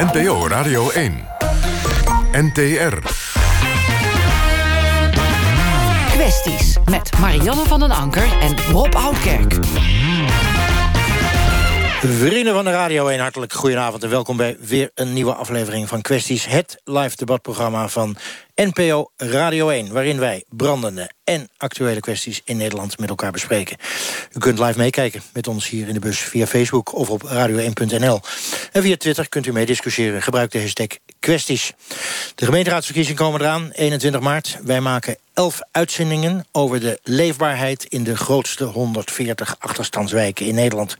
NPO Radio 1. NTR. Kwesties met Marianne van den Anker en Rob Oudkerk. Vrienden van de Radio 1, hartelijk goedenavond en welkom bij weer een nieuwe aflevering van Kwesties. Het live debatprogramma van NPO Radio 1, waarin wij brandende en actuele kwesties in Nederland met elkaar bespreken. U kunt live meekijken met ons hier in de bus via Facebook of op radio1.nl. En via Twitter kunt u meediscussiëren. Gebruik de hashtag kwesties. De gemeenteraadsverkiezingen komen eraan, 21 maart. Wij maken 11 uitzendingen over de leefbaarheid in de grootste 140 achterstandswijken in Nederland.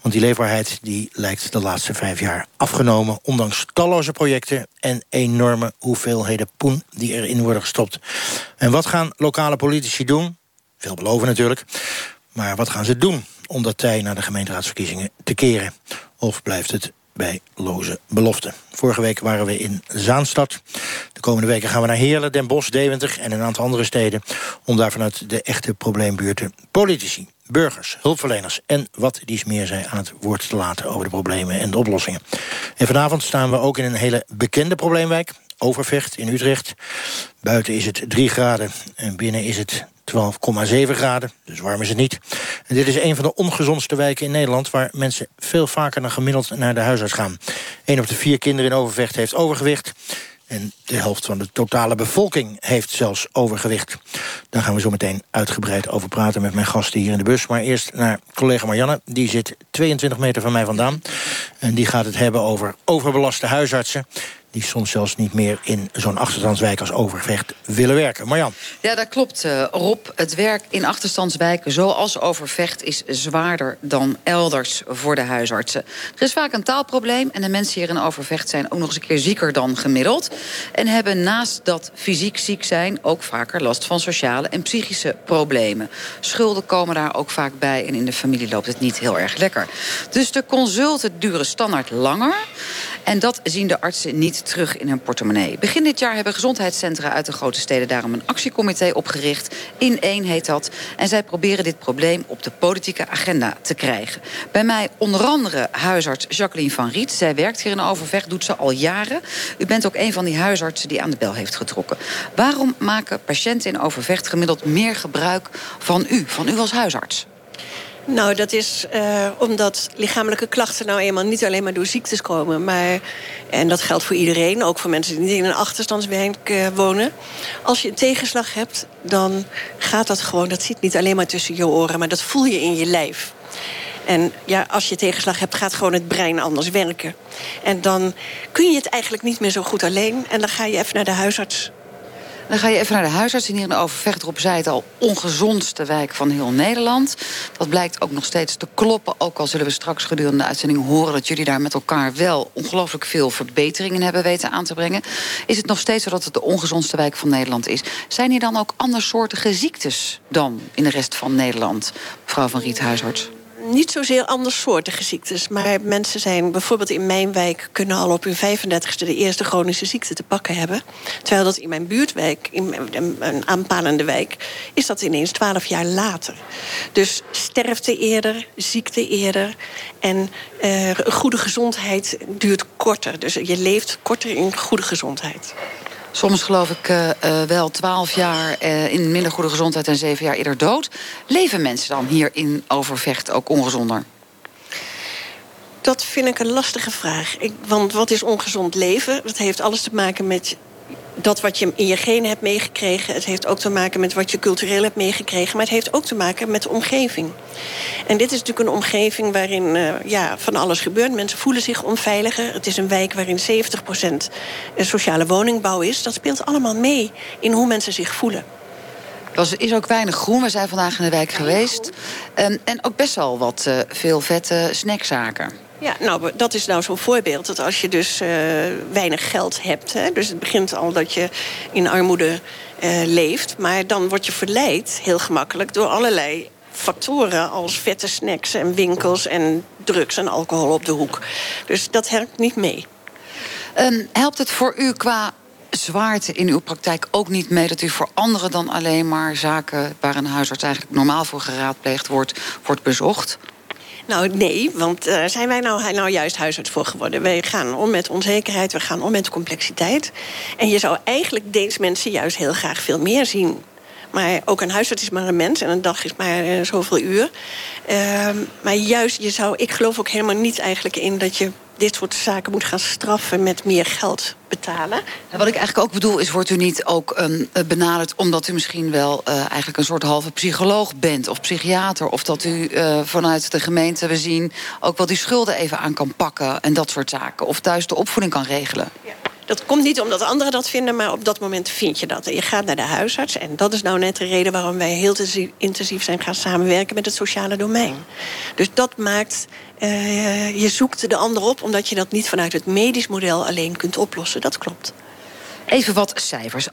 Want die leefbaarheid die lijkt de laatste vijf jaar afgenomen, ondanks talloze projecten en enorme hoeveelheden poen die erin worden gestopt. En wat gaan lokale politici doen? Veel beloven natuurlijk. Maar wat gaan ze doen om dat tij naar de gemeenteraadsverkiezingen te keren? Of blijft het bij loze beloften? Vorige week waren we in Zaanstad. De komende weken gaan we naar Heerlen, Den Bosch, Deventer... en een aantal andere steden... om daar vanuit de echte probleembuurten politici, burgers, hulpverleners... en wat dies meer zij aan het woord te laten over de problemen en de oplossingen. En vanavond staan we ook in een hele bekende probleemwijk... Overvecht in Utrecht. Buiten is het 3 graden en binnen is het 12,7 graden, dus warm is het niet. Dit is een van de ongezondste wijken in Nederland... waar mensen veel vaker dan gemiddeld naar de huisarts gaan. Een op de vier kinderen in Overvecht heeft overgewicht... En de helft van de totale bevolking heeft zelfs overgewicht. Daar gaan we zo meteen uitgebreid over praten met mijn gasten hier in de bus. Maar eerst naar collega Marianne. Die zit 22 meter van mij vandaan. En die gaat het hebben over overbelaste huisartsen die soms zelfs niet meer in zo'n achterstandswijk als Overvecht willen werken. Marjan. Ja, dat klopt, uh, Rob. Het werk in achterstandswijken zoals Overvecht is zwaarder dan elders voor de huisartsen. Er is vaak een taalprobleem en de mensen hier in Overvecht zijn ook nog eens een keer zieker dan gemiddeld. En hebben naast dat fysiek ziek zijn ook vaker last van sociale en psychische problemen. Schulden komen daar ook vaak bij en in de familie loopt het niet heel erg lekker. Dus de consulten duren standaard langer. En dat zien de artsen niet terug in hun portemonnee. Begin dit jaar hebben gezondheidscentra uit de grote steden daarom een actiecomité opgericht. In één heet dat. En zij proberen dit probleem op de politieke agenda te krijgen. Bij mij onder andere huisarts Jacqueline van Riet. Zij werkt hier in Overvecht, doet ze al jaren. U bent ook een van die huisartsen die aan de bel heeft getrokken. Waarom maken patiënten in Overvecht gemiddeld meer gebruik van u, van u als huisarts? Nou, dat is uh, omdat lichamelijke klachten nou eenmaal niet alleen maar door ziektes komen. Maar, en dat geldt voor iedereen, ook voor mensen die niet in een achterstandswijk uh, wonen. Als je een tegenslag hebt, dan gaat dat gewoon, dat zit niet alleen maar tussen je oren, maar dat voel je in je lijf. En ja, als je tegenslag hebt, gaat gewoon het brein anders werken. En dan kun je het eigenlijk niet meer zo goed alleen. En dan ga je even naar de huisarts dan ga je even naar de huisarts. Hier in Overvecht, erop zei het al, ongezondste wijk van heel Nederland. Dat blijkt ook nog steeds te kloppen. Ook al zullen we straks gedurende de uitzending horen... dat jullie daar met elkaar wel ongelooflijk veel verbeteringen hebben weten aan te brengen. Is het nog steeds zo dat het de ongezondste wijk van Nederland is? Zijn hier dan ook andersoortige ziektes dan in de rest van Nederland? Mevrouw van Riet, huisarts niet zozeer andersoortige ziektes. Maar mensen zijn bijvoorbeeld in mijn wijk... kunnen al op hun 35ste de eerste chronische ziekte te pakken hebben. Terwijl dat in mijn buurtwijk, in een aanpalende wijk... is dat ineens 12 jaar later. Dus sterfte eerder, ziekte eerder... en uh, goede gezondheid duurt korter. Dus je leeft korter in goede gezondheid. Soms geloof ik uh, uh, wel twaalf jaar uh, in minder goede gezondheid en zeven jaar eerder dood. Leven mensen dan hier in Overvecht ook ongezonder? Dat vind ik een lastige vraag. Ik, want wat is ongezond leven? Dat heeft alles te maken met dat wat je in je genen hebt meegekregen. Het heeft ook te maken met wat je cultureel hebt meegekregen. Maar het heeft ook te maken met de omgeving. En dit is natuurlijk een omgeving waarin uh, ja, van alles gebeurt. Mensen voelen zich onveiliger. Het is een wijk waarin 70% sociale woningbouw is. Dat speelt allemaal mee in hoe mensen zich voelen. Er is ook weinig groen. We zijn vandaag in de wijk geweest. En, en ook best wel wat uh, veel vette snackzaken. Ja, nou, dat is nou zo'n voorbeeld. Dat als je dus uh, weinig geld hebt... Hè, dus het begint al dat je in armoede uh, leeft... maar dan word je verleid, heel gemakkelijk, door allerlei factoren... als vette snacks en winkels en drugs en alcohol op de hoek. Dus dat helpt niet mee. Um, helpt het voor u qua zwaarte in uw praktijk ook niet mee... dat u voor anderen dan alleen maar zaken... waar een huisarts eigenlijk normaal voor geraadpleegd wordt, wordt bezocht? Nou, nee, want uh, zijn wij nou, nou juist huisarts voor geworden? Wij gaan om met onzekerheid, we gaan om met complexiteit. En je zou eigenlijk deze mensen juist heel graag veel meer zien. Maar ook een huisarts is maar een mens en een dag is maar uh, zoveel uur. Uh, maar juist, je zou, ik geloof ook helemaal niet eigenlijk in dat je dit soort zaken moet gaan straffen met meer geld betalen. wat ik eigenlijk ook bedoel is, wordt u niet ook um, benaderd... omdat u misschien wel uh, eigenlijk een soort halve psycholoog bent of psychiater... of dat u uh, vanuit de gemeente, we zien, ook wel die schulden even aan kan pakken... en dat soort zaken, of thuis de opvoeding kan regelen? Ja. Dat komt niet omdat anderen dat vinden, maar op dat moment vind je dat. Je gaat naar de huisarts en dat is nou net de reden... waarom wij heel intensief zijn gaan samenwerken met het sociale domein. Dus dat maakt... Uh, je zoekt de ander op omdat je dat niet vanuit het medisch model alleen kunt oplossen. Dat klopt. Even wat cijfers. 18,2%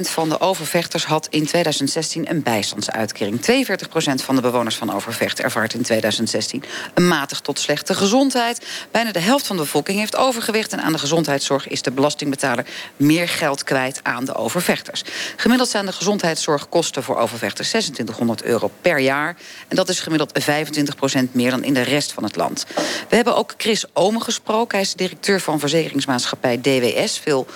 van de overvechters had in 2016 een bijstandsuitkering. 42% van de bewoners van Overvecht ervaart in 2016 een matig tot slechte gezondheid. Bijna de helft van de bevolking heeft overgewicht. En aan de gezondheidszorg is de belastingbetaler meer geld kwijt aan de overvechters. Gemiddeld zijn de gezondheidszorgkosten voor overvechters 2600 euro per jaar. En dat is gemiddeld 25% meer dan in de rest van het land. We hebben ook Chris Omen gesproken. Hij is directeur van verzekeringsmaatschappij DWS. Veel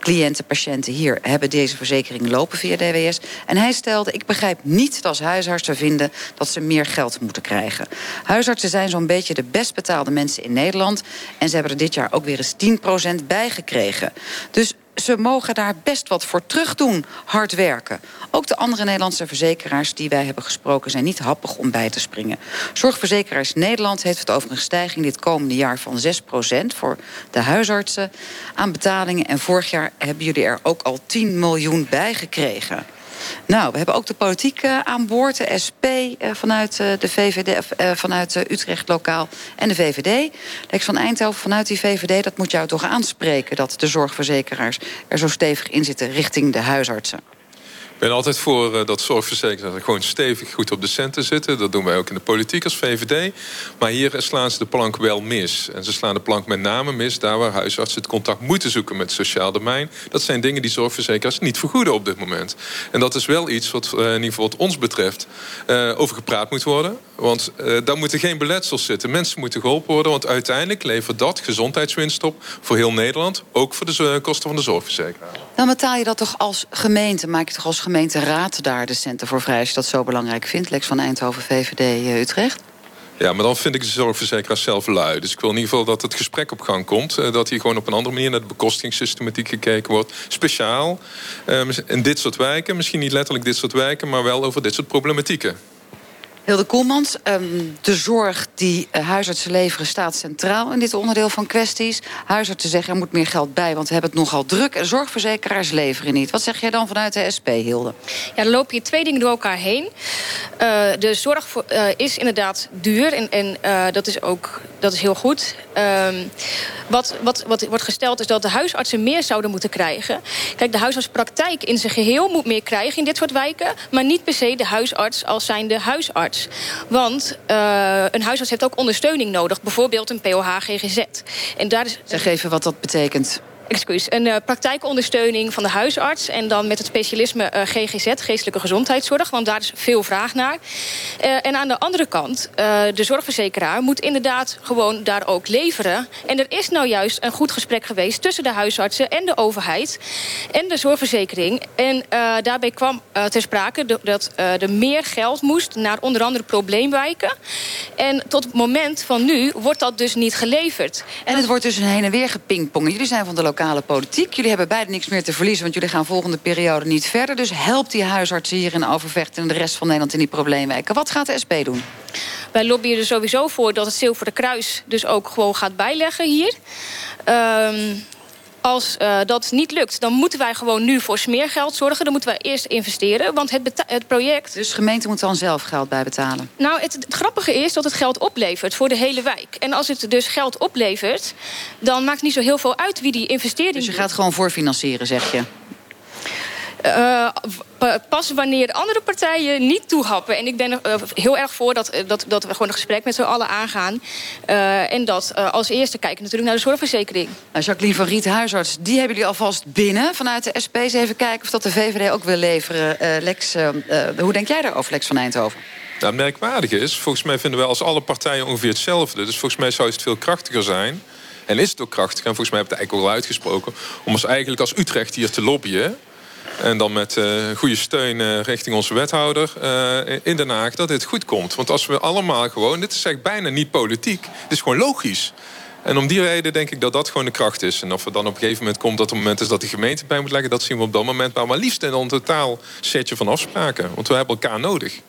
cliënten, patiënten hier hebben deze verzekering lopen via DWS. En hij stelde, ik begrijp niet dat huisartsen vinden... dat ze meer geld moeten krijgen. Huisartsen zijn zo'n beetje de best betaalde mensen in Nederland... en ze hebben er dit jaar ook weer eens 10% bij gekregen. Dus ze mogen daar best wat voor terug doen, hard werken. Ook de andere Nederlandse verzekeraars die wij hebben gesproken... zijn niet happig om bij te springen. Zorgverzekeraars Nederland heeft het over een stijging... dit komende jaar van 6% voor de huisartsen aan betalingen. En vorig jaar hebben jullie er ook al 10 miljoen bij gekregen. Nou, we hebben ook de politiek uh, aan boord. De SP eh, vanuit uh, de VVD, vanuit Utrecht lokaal en de VVD. Lex van Eindhoven vanuit die VVD, dat moet jou toch aanspreken... dat de zorgverzekeraars er zo stevig in zitten richting de huisartsen. Ben altijd voor uh, dat zorgverzekeraars gewoon stevig goed op de centen zitten. Dat doen wij ook in de politiek als VVD. Maar hier slaan ze de plank wel mis. En ze slaan de plank met name mis daar waar huisartsen het contact moeten zoeken met het sociaal domein. Dat zijn dingen die zorgverzekeraars niet vergoeden op dit moment. En dat is wel iets wat uh, in ieder geval wat ons betreft uh, over gepraat moet worden. Want daar moeten geen beletsels zitten. Mensen moeten geholpen worden. Want uiteindelijk levert dat gezondheidswinst op voor heel Nederland. Ook voor de kosten van de zorgverzekeraar. Dan betaal je dat toch als gemeente, maak je toch als gemeente gemeenteraad daar de centen voor vrij... als je dat zo belangrijk vindt, Lex van Eindhoven, VVD uh, Utrecht? Ja, maar dan vind ik de zorgverzekeraars zelf lui. Dus ik wil in ieder geval dat het gesprek op gang komt. Uh, dat hier gewoon op een andere manier naar de bekostingssystematiek gekeken wordt. Speciaal uh, in dit soort wijken. Misschien niet letterlijk dit soort wijken, maar wel over dit soort problematieken. Hilde Koelmans, ehm, de zorg die eh, huisartsen leveren staat centraal in dit onderdeel van kwesties. Huisartsen zeggen er moet meer geld bij, want we hebben het nogal druk. En zorgverzekeraars leveren niet. Wat zeg jij dan vanuit de SP, Hilde? Ja, dan lopen hier twee dingen door elkaar heen. Uh, de zorg voor, uh, is inderdaad duur en, en uh, dat is ook dat is heel goed. Um, wat, wat, wat wordt gesteld is dat de huisartsen meer zouden moeten krijgen. Kijk, de huisartspraktijk in zijn geheel moet meer krijgen in dit soort wijken... maar niet per se de huisarts als zijnde huisarts. Want uh, een huisarts heeft ook ondersteuning nodig. Bijvoorbeeld een POH-GGZ. En daar. Zeg even wat dat betekent excuus, een uh, praktijkondersteuning van de huisarts... en dan met het specialisme uh, GGZ, geestelijke gezondheidszorg... want daar is veel vraag naar. Uh, en aan de andere kant, de zorgverzekeraar moet inderdaad gewoon daar ook leveren. En er is nou juist een goed gesprek geweest... tussen de huisartsen en de overheid en de zorgverzekering. En daarbij kwam ter sprake dat er meer geld moest... naar onder andere probleemwijken. En tot het moment van nu wordt dat dus niet geleverd. En het wordt dus een heen en weer gepingpongen. Jullie zijn van de lokale politiek. Jullie hebben beide niks meer te verliezen, want jullie gaan volgende periode niet verder. Dus help die huisartsen hier in Overvecht en de rest van Nederland in die probleemwijken. Wat gaat de SP doen? Wij lobbyen er sowieso voor dat het Zilveren Kruis dus ook gewoon gaat bijleggen hier. Um, als uh, dat niet lukt, dan moeten wij gewoon nu voor smeergeld zorgen. Dan moeten wij eerst investeren, want het, het project... Dus gemeente moet dan zelf geld bijbetalen? Nou, het, het, grappige is dat het geld oplevert voor de hele wijk. En als het dus geld oplevert, dan maakt het niet zo heel veel uit wie die investering... Dus je gaat gewoon voorfinancieren, zeg je? Uh, pas wanneer andere partijen niet toehappen. En ik ben er uh, heel erg voor dat, dat, dat we gewoon een gesprek met z'n allen aangaan. Uh, en dat als eerste kijken natuurlijk naar de zorgverzekering. Nou, Jacqueline van Riet, huisarts, die hebben jullie alvast binnen vanuit de SP. Eens even kijken of dat de VVD ook wil leveren. Lex, hoe denk jij daarover, Lex van Eindhoven? Nou, het merkwaardige is, volgens mij vinden we als alle partijen ongeveer hetzelfde. Dus volgens mij zou het veel krachtiger zijn. En is het ook krachtiger, en volgens mij heb ik het eigenlijk al uitgesproken... om ons eigenlijk als Utrecht hier te lobbyen... En dan met uh, goede steun uh, richting onze wethouder uh, in Den Haag dat dit goed komt. Want als we allemaal gewoon, dit is eigenlijk bijna niet politiek, het is gewoon logisch. En om die reden denk ik dat dat gewoon de kracht is. En of er dan op een gegeven moment komt dat het moment is dat de gemeente bij moet leggen, dat zien we op dat moment. Maar, maar liefst in een totaal setje van afspraken. Want we hebben elkaar nodig.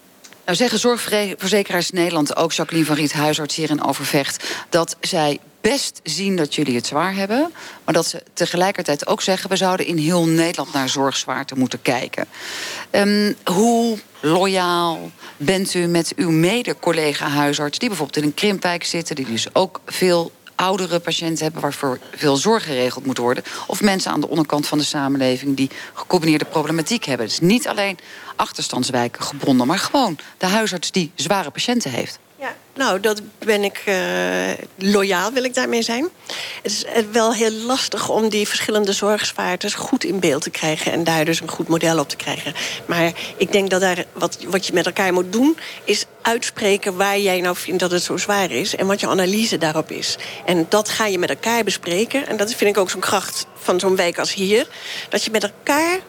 Nou zeggen zorgverzekeraars Nederland, ook Jacqueline van Riet, huisarts hier in Overvecht, dat zij best zien dat jullie het zwaar hebben. Maar dat ze tegelijkertijd ook zeggen... we zouden in heel Nederland naar zorgzwaarte moeten kijken. Um, hoe loyaal bent u met uw mede-collega-huisarts... die bijvoorbeeld in een krimpwijk zitten... die dus ook veel oudere patiënten hebben waarvoor veel zorg geregeld moet worden. Of mensen aan de onderkant van de samenleving die gecombineerde problematiek hebben. Dus niet alleen achterstandswijken gebonden, maar gewoon de huisarts die zware patiënten heeft. Ja, nou, dat ben ik uh, loyaal, wil ik daarmee zijn. Het is eh, wel heel lastig om die verschillende zorgzwaartes goed in beeld te krijgen en daar dus een goed model op te krijgen. Maar ik denk dat daar wat, wat je met elkaar moet doen, is uitspreken waar jij nou vindt dat het zo zwaar is en wat je analyse daarop is. En dat ga je met elkaar bespreken. En dat vind ik ook zo'n kracht van zo'n wijk als hier. Dat je met elkaar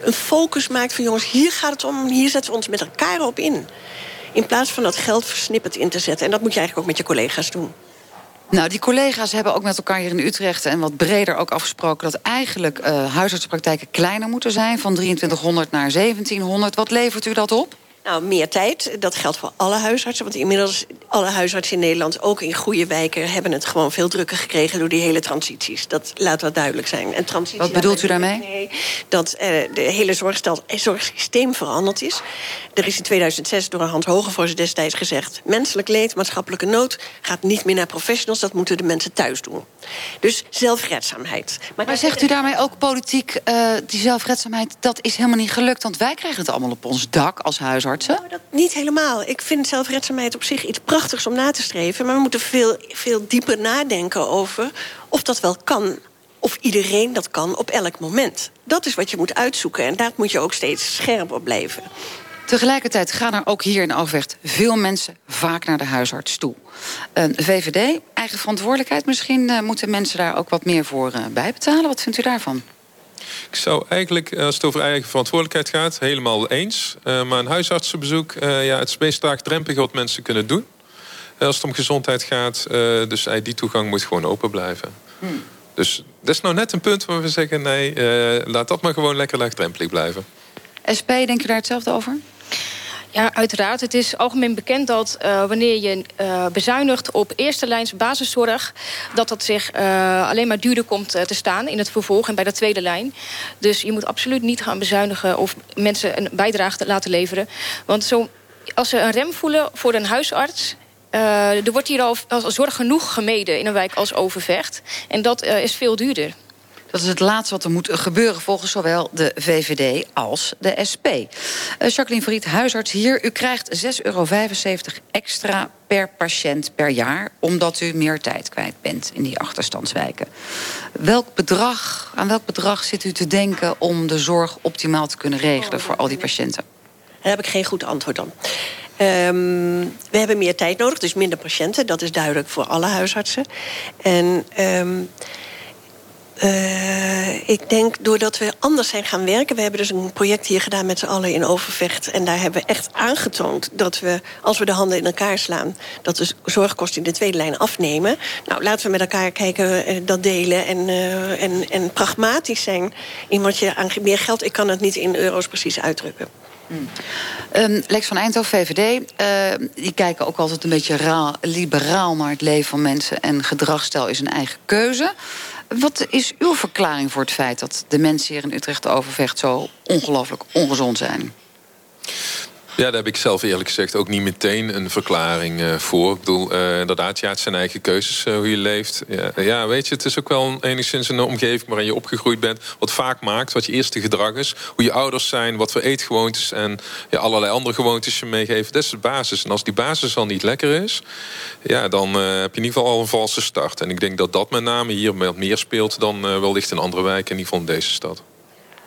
een focus maakt van jongens, hier gaat het om, hier zetten we ons met elkaar op in. In plaats van dat geld versnipperd in te zetten. En dat moet je eigenlijk ook met je collega's doen. Nou, die collega's hebben ook met elkaar hier in Utrecht... en wat breder ook afgesproken... dat eigenlijk uh, huisartsenpraktijken kleiner moeten zijn... van 2300 naar 1700. Wat levert u dat op? Nou, meer tijd. Dat geldt voor alle huisartsen. Want inmiddels alle huisartsen in Nederland, ook in goede wijken... hebben het gewoon veel drukker gekregen door die hele transities. Dat laat dat duidelijk zijn. En transitie, Wat bedoelt u daarmee? Nee, dat uh, de hele zorgstel, zorgsysteem veranderd is. Er is in 2006 door Hans Hogevors destijds gezegd... menselijk leed, maatschappelijke nood gaat niet meer naar professionals. Dat moeten de mensen thuis doen. Dus zelfredzaamheid. Maar, maar zegt u daarmee ook politiek, uh, die zelfredzaamheid... dat is helemaal niet gelukt, want wij krijgen het allemaal op ons dak als nou, dat niet helemaal. Ik vind zelfredzaamheid op zich iets prachtigs om na te streven. Maar we moeten veel, veel dieper nadenken over of dat wel kan. Of iedereen dat kan op elk moment. Dat is wat je moet uitzoeken. En daar moet je ook steeds scherp op blijven. Tegelijkertijd gaan er ook hier in Overvecht veel mensen vaak naar de huisarts toe. Een VVD, eigen verantwoordelijkheid. Misschien uh, moeten mensen daar ook wat meer voor uh, bijbetalen. Wat vindt u daarvan? Ik zou eigenlijk, eh, als het over eigen verantwoordelijkheid gaat, helemaal eens. Uh, maar een huisartsenbezoek, uh, ja, het is meest laagdrempelig wat mensen kunnen doen. als het om gezondheid gaat, dus die toegang moet gewoon open blijven. Hmm. Dus dat is nou net een punt waar we zeggen, nee, laat dat maar gewoon lekker laagdrempelig blijven. SP, denk je daar hetzelfde over? Ja, uiteraard. Het is algemeen bekend dat uh, wanneer je uh, bezuinigt op eerste lijns basiszorg, dat dat zich uh, alleen maar duurder komt te staan in het vervolg en bij de tweede lijn. Dus je moet absoluut niet gaan bezuinigen of mensen een bijdrage te laten leveren. Want zo, als ze een rem voelen voor een huisarts, er wordt hier al, zorg genoeg gemeden in een wijk als Overvecht. En dat is veel duurder. Dat is het laatste wat er moet gebeuren volgens zowel de VVD als de SP. Eh, Jacqueline Vriet, huisarts hier. U krijgt 6,75 euro extra per patiënt per jaar... omdat u meer tijd kwijt bent in die achterstandswijken. Welk bedrag, aan welk bedrag zit u te denken... om de zorg optimaal te kunnen regelen voor al die patiënten? Daar heb ik geen goed antwoord op. Um, we hebben meer tijd nodig, dus minder patiënten. Dat is duidelijk voor alle huisartsen. En... Um, uh, ik denk doordat we anders zijn gaan werken... we hebben dus een project hier gedaan met z'n allen in Overvecht... en daar hebben we echt aangetoond dat we, als we de handen in elkaar slaan... dat de zorgkosten in de tweede lijn afnemen. Nou, laten we met elkaar kijken, uh, dat delen en, uh, en, en pragmatisch zijn... in wat je aan meer geld... ik kan het niet in euro's precies uitdrukken. Hmm. Um, Lex van Eindhoven, VVD, die kijken ook altijd een beetje raal, liberaal naar het leven van mensen... en gedragsstijl is een eigen keuze. Wat is uw verklaring voor het feit dat de mensen hier in Utrecht Overvecht zo ongelooflijk ongezond zijn? Ja, daar heb ik zelf eerlijk gezegd ook niet meteen een verklaring uh, voor. Ik bedoel, uh, inderdaad, ja, het zijn eigen keuzes uh, hoe je leeft. Ja, ja, weet je, het is ook wel enigszins een omgeving waarin je opgegroeid bent. Wat vaak maakt, wat je eerste gedrag is. Hoe je ouders zijn, wat voor eetgewoontes en ja, allerlei andere gewoontes je meegeven. Dat is de basis. En als die basis al niet lekker is, ja, dan heb je in ieder geval al een valse start. En ik denk dat dat met name hier meer speelt dan wellicht in andere wijken, in ieder geval in deze stad.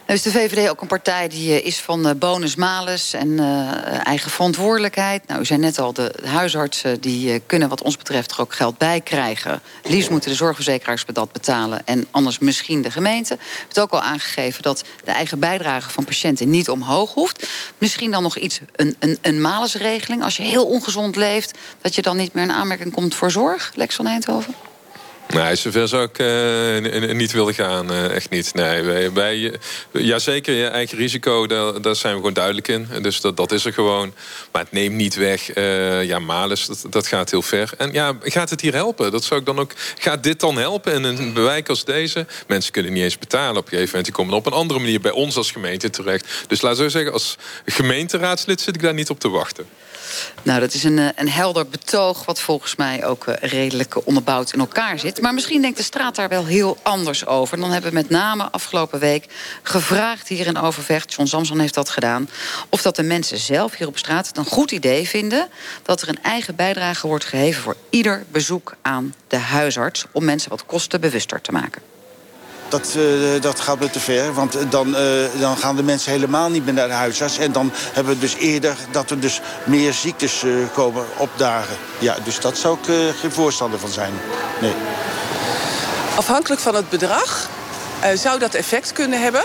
Nou is de VVD ook een partij die eh, is van eh, bonus malus en uh, eigen verantwoordelijkheid. Nou, u zei net al, de huisartsen die kunnen wat ons betreft er ook geld bij krijgen. Liefst moeten de zorgverzekeraars dat betalen en anders misschien de gemeente. U heeft ook al aangegeven dat de eigen bijdrage van patiënten niet omhoog hoeft. Misschien dan nog iets, een, een, een malusregeling. Als je heel ongezond leeft, dat je dan niet meer in aanmerking komt voor zorg. Lex van Eindhoven? Nee, zover zou ik uh, niet willen gaan. Uh, echt niet. Nee, wij, wij, jazeker, je eigen risico, daar, daar, zijn we gewoon duidelijk in. Dus dat, dat is er gewoon. Maar het neemt niet weg. Ja, malus, dat, gaat heel ver. En ja, gaat het hier helpen? Dat zou ik dan ook. Gaat dit dan helpen in een bewijk als deze? Mensen kunnen niet eens betalen op een gegeven moment. Die komen op een andere manier bij ons als gemeente terecht. Dus laat zo zeggen, als gemeenteraadslid zit ik daar niet op te wachten. Nou, dat is een, eh, een helder betoog... wat volgens mij ook eh, redelijk onderbouwd in elkaar zit. Maar misschien denkt de straat daar wel heel anders over. dan hebben we met name afgelopen week gevraagd hier in Overvecht... John Samson heeft dat gedaan... of dat de mensen zelf hier op straat het een goed idee vinden... dat er een eigen bijdrage wordt geheven voor ieder bezoek aan de huisarts... om mensen wat kostenbewuster te maken dat, uh, dat gaat me te ver. Want dan, uh, dan gaan de mensen helemaal niet meer naar de huisarts. En dan hebben we dus eerder dat er dus meer ziektes komen opdagen. Ja, dus dat zou ik geen voorstander van zijn. Nee. Afhankelijk van het bedrag zou dat effect kunnen hebben.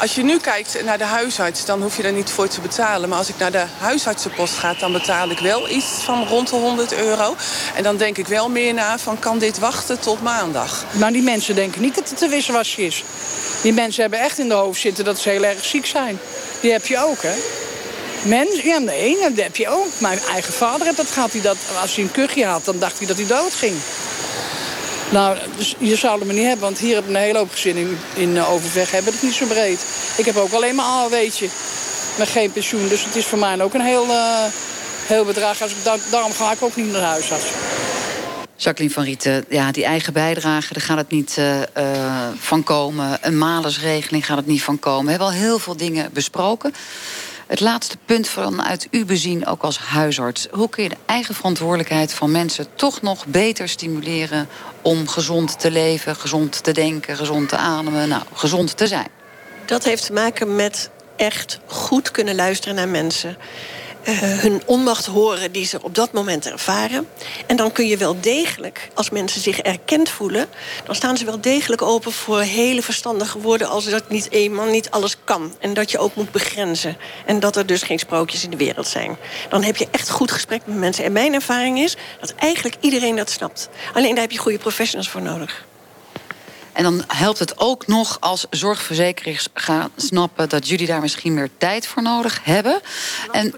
Als je nu kijkt naar de huisarts, dan hoef je er niet voor te betalen. Maar als ik naar de huisartsenpost ga, dan betaal ik wel iets van rond de 100 euro. En dan denk ik wel meer na van, kan dit wachten tot maandag? Nou, die mensen denken niet dat het te wisselwasje is. Die mensen hebben echt in de hoofd zitten dat ze heel erg ziek zijn. Die heb je ook, hè? Mensen, ja, nee, dat heb je ook. Mijn eigen vader dat gehad. Hij dat, als hij een kuchje had, dan dacht hij dat hij dood ging. Nou, dus je zou maar niet hebben, want hier heb ik een hele hoop gezinnen in, uh, Overweg hebben het niet zo breed. Ik heb ook alleen maar AOW'tje, met geen pensioen. Dus het is voor mij ook een heel, uh, heel bedrag. Daarom ga ik ook niet naar huisarts. Jacqueline van Rieten, ja, die eigen bijdrage, daar gaat het niet van komen. Een malersregeling gaat het niet van komen. We hebben al heel veel dingen besproken. Het laatste punt vanuit u bezien, ook als huisarts. Hoe kun je de eigen verantwoordelijkheid van mensen toch nog beter stimuleren om gezond te leven, gezond te denken, gezond te ademen, nou, gezond te zijn? Dat heeft te maken met echt goed kunnen luisteren naar mensen uh, hun onmacht horen die ze op dat moment ervaren. En dan kun je wel degelijk, als mensen zich erkend voelen... dan staan ze wel degelijk open voor hele verstandige woorden... als dat niet eenmaal niet alles kan. En dat je ook moet begrenzen. En dat er dus geen sprookjes in de wereld zijn. Dan heb je echt goed gesprek met mensen. En mijn ervaring is dat eigenlijk iedereen dat snapt. Alleen daar heb je goede professionals voor nodig. En dan helpt het ook nog als zorgverzekeraars gaan snappen dat jullie daar misschien meer tijd voor nodig hebben. En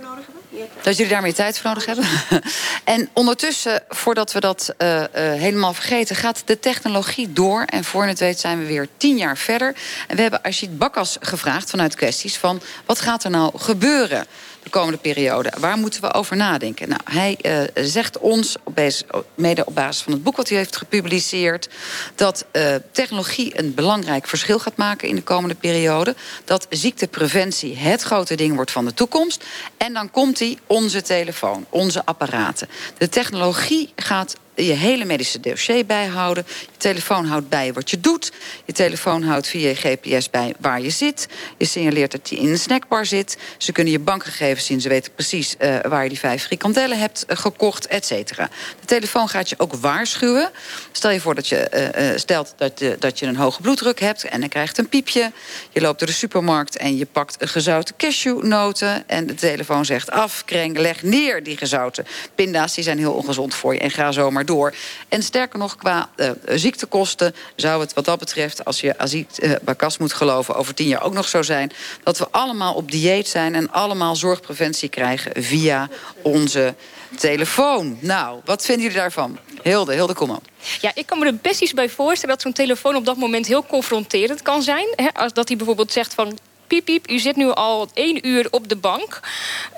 dat jullie daar meer tijd voor nodig hebben. en ondertussen, voordat we dat uh, uh, helemaal vergeten... gaat de technologie door. En voor het weet zijn we weer tien jaar verder. En we hebben Ajit Bakkas gevraagd vanuit kwesties van... wat gaat er nou gebeuren? De komende periode. Waar moeten we over nadenken? Nou, hij uh, zegt ons, op basis, mede op basis van het boek wat hij heeft gepubliceerd... dat uh, technologie een belangrijk verschil gaat maken in de komende periode. Dat ziektepreventie het grote ding wordt van de toekomst. En dan komt hij onze telefoon, onze apparaten. De technologie gaat je hele medische dossier bijhouden. Je telefoon houdt bij wat je doet. Je telefoon houdt via je GPS bij waar je zit. Je signaleert dat je in een snackbar zit. Ze kunnen je bankgegevens zien. Ze weten precies uh, waar je die vijf frikandellen hebt uh, gekocht, et cetera. De telefoon gaat je ook waarschuwen. Stel je voor dat je uh, stelt dat, dat je een hoge bloeddruk hebt... en dan krijgt een piepje. Je loopt door de supermarkt en je pakt een gezouten cashewnoten... en de telefoon zegt af, kreng, leg neer die gezouten pinda's. Die zijn heel ongezond voor je en ga zomaar door. En sterker nog, qua uh, ziektekosten zou het wat dat betreft... als je Aziet uh, Bakas moet geloven, over tien jaar ook nog zo zijn... dat we allemaal op dieet zijn en allemaal zorgpreventie krijgen... via onze telefoon. Nou, wat vinden jullie daarvan? Hilde, Hilde, kom op. Ja, ik kan me er best iets bij voorstellen... dat zo'n telefoon op dat moment heel confronterend kan zijn. Hè? Als dat hij bijvoorbeeld zegt van piep, piep, u zit nu al één uur op de bank.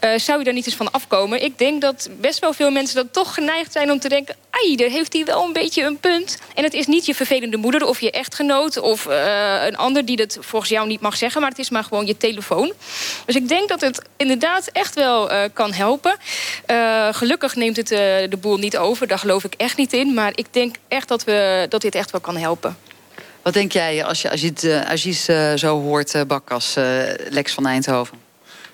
Uh, zou u daar niet eens van afkomen? Ik denk dat best wel veel mensen dan toch geneigd zijn om te denken... ai, daar heeft hij wel een beetje een punt. En het is niet je vervelende moeder of je echtgenoot... of uh, een ander die dat volgens jou niet mag zeggen... maar het is maar gewoon je telefoon. Dus ik denk dat het inderdaad echt wel uh, kan helpen. gelukkig neemt het de boel niet over, daar geloof ik echt niet in. Maar ik denk echt dat, we, dat dit echt wel kan helpen. Wat denk jij als je, het Agis uh, zo hoort, uh, Bakkas, uh, Lex van Eindhoven?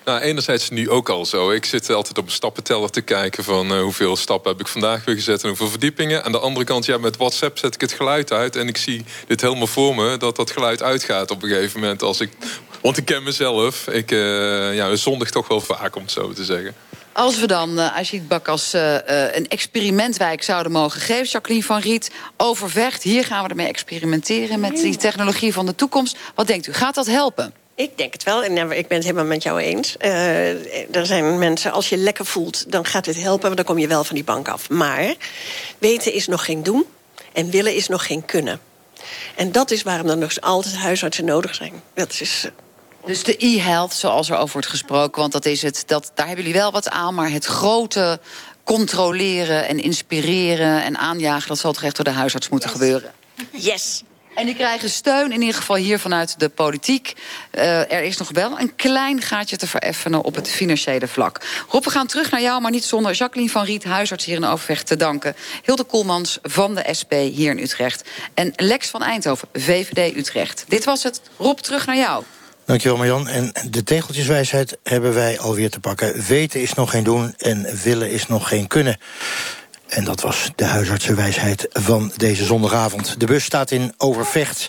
Nou, enerzijds nu ook al zo. Ik zit altijd op een stappenteller te kijken van hoeveel stappen heb ik vandaag weer gezet en hoeveel verdiepingen. Aan de andere kant, ja, met WhatsApp zet ik het geluid uit en ik zie dit helemaal voor me dat dat geluid uitgaat op een gegeven moment. Als ik, want ik ken mezelf. Ik ja, zondig toch wel vaak, om het zo te zeggen. Als we dan uh, Ajit Bakkas uh, uh, een experimentwijk zouden mogen geven... Jacqueline van Riet, Overvecht, hier gaan we ermee experimenteren... met die technologie van de toekomst. Wat denkt u, gaat dat helpen? Ik denk het wel. En ik ben het helemaal met jou eens. Uh, er zijn mensen, als je lekker voelt, dan gaat het helpen. Want dan kom je wel van die bank af. Maar weten is nog geen doen. En willen is nog geen kunnen. En dat is waarom er nog altijd huisartsen nodig zijn. Dat is dus de e-health, zoals er over wordt gesproken, want dat is het, dat, daar hebben jullie wel wat aan, maar het grote controleren en inspireren en aanjagen, dat zal toch echt door de huisarts moeten gebeuren? Yes. En die krijgen steun, in ieder geval hier vanuit de politiek. Uh, er is nog wel een klein gaatje te vereffenen op het financiële vlak. Rob, we gaan terug naar jou, maar niet zonder Jacqueline van Riet, huisarts hier in Overvecht, te danken. Hilde Koelmans van de SP hier in Utrecht. En Lex van Eindhoven, VVD Utrecht. Dit was het. Rob, terug naar jou. Dankjewel Marjan. En de tegeltjeswijsheid hebben wij alweer te pakken. Weten is nog geen doen en willen is nog geen kunnen. En dat was de huisartsenwijsheid van deze zondagavond. De bus staat in Overvecht.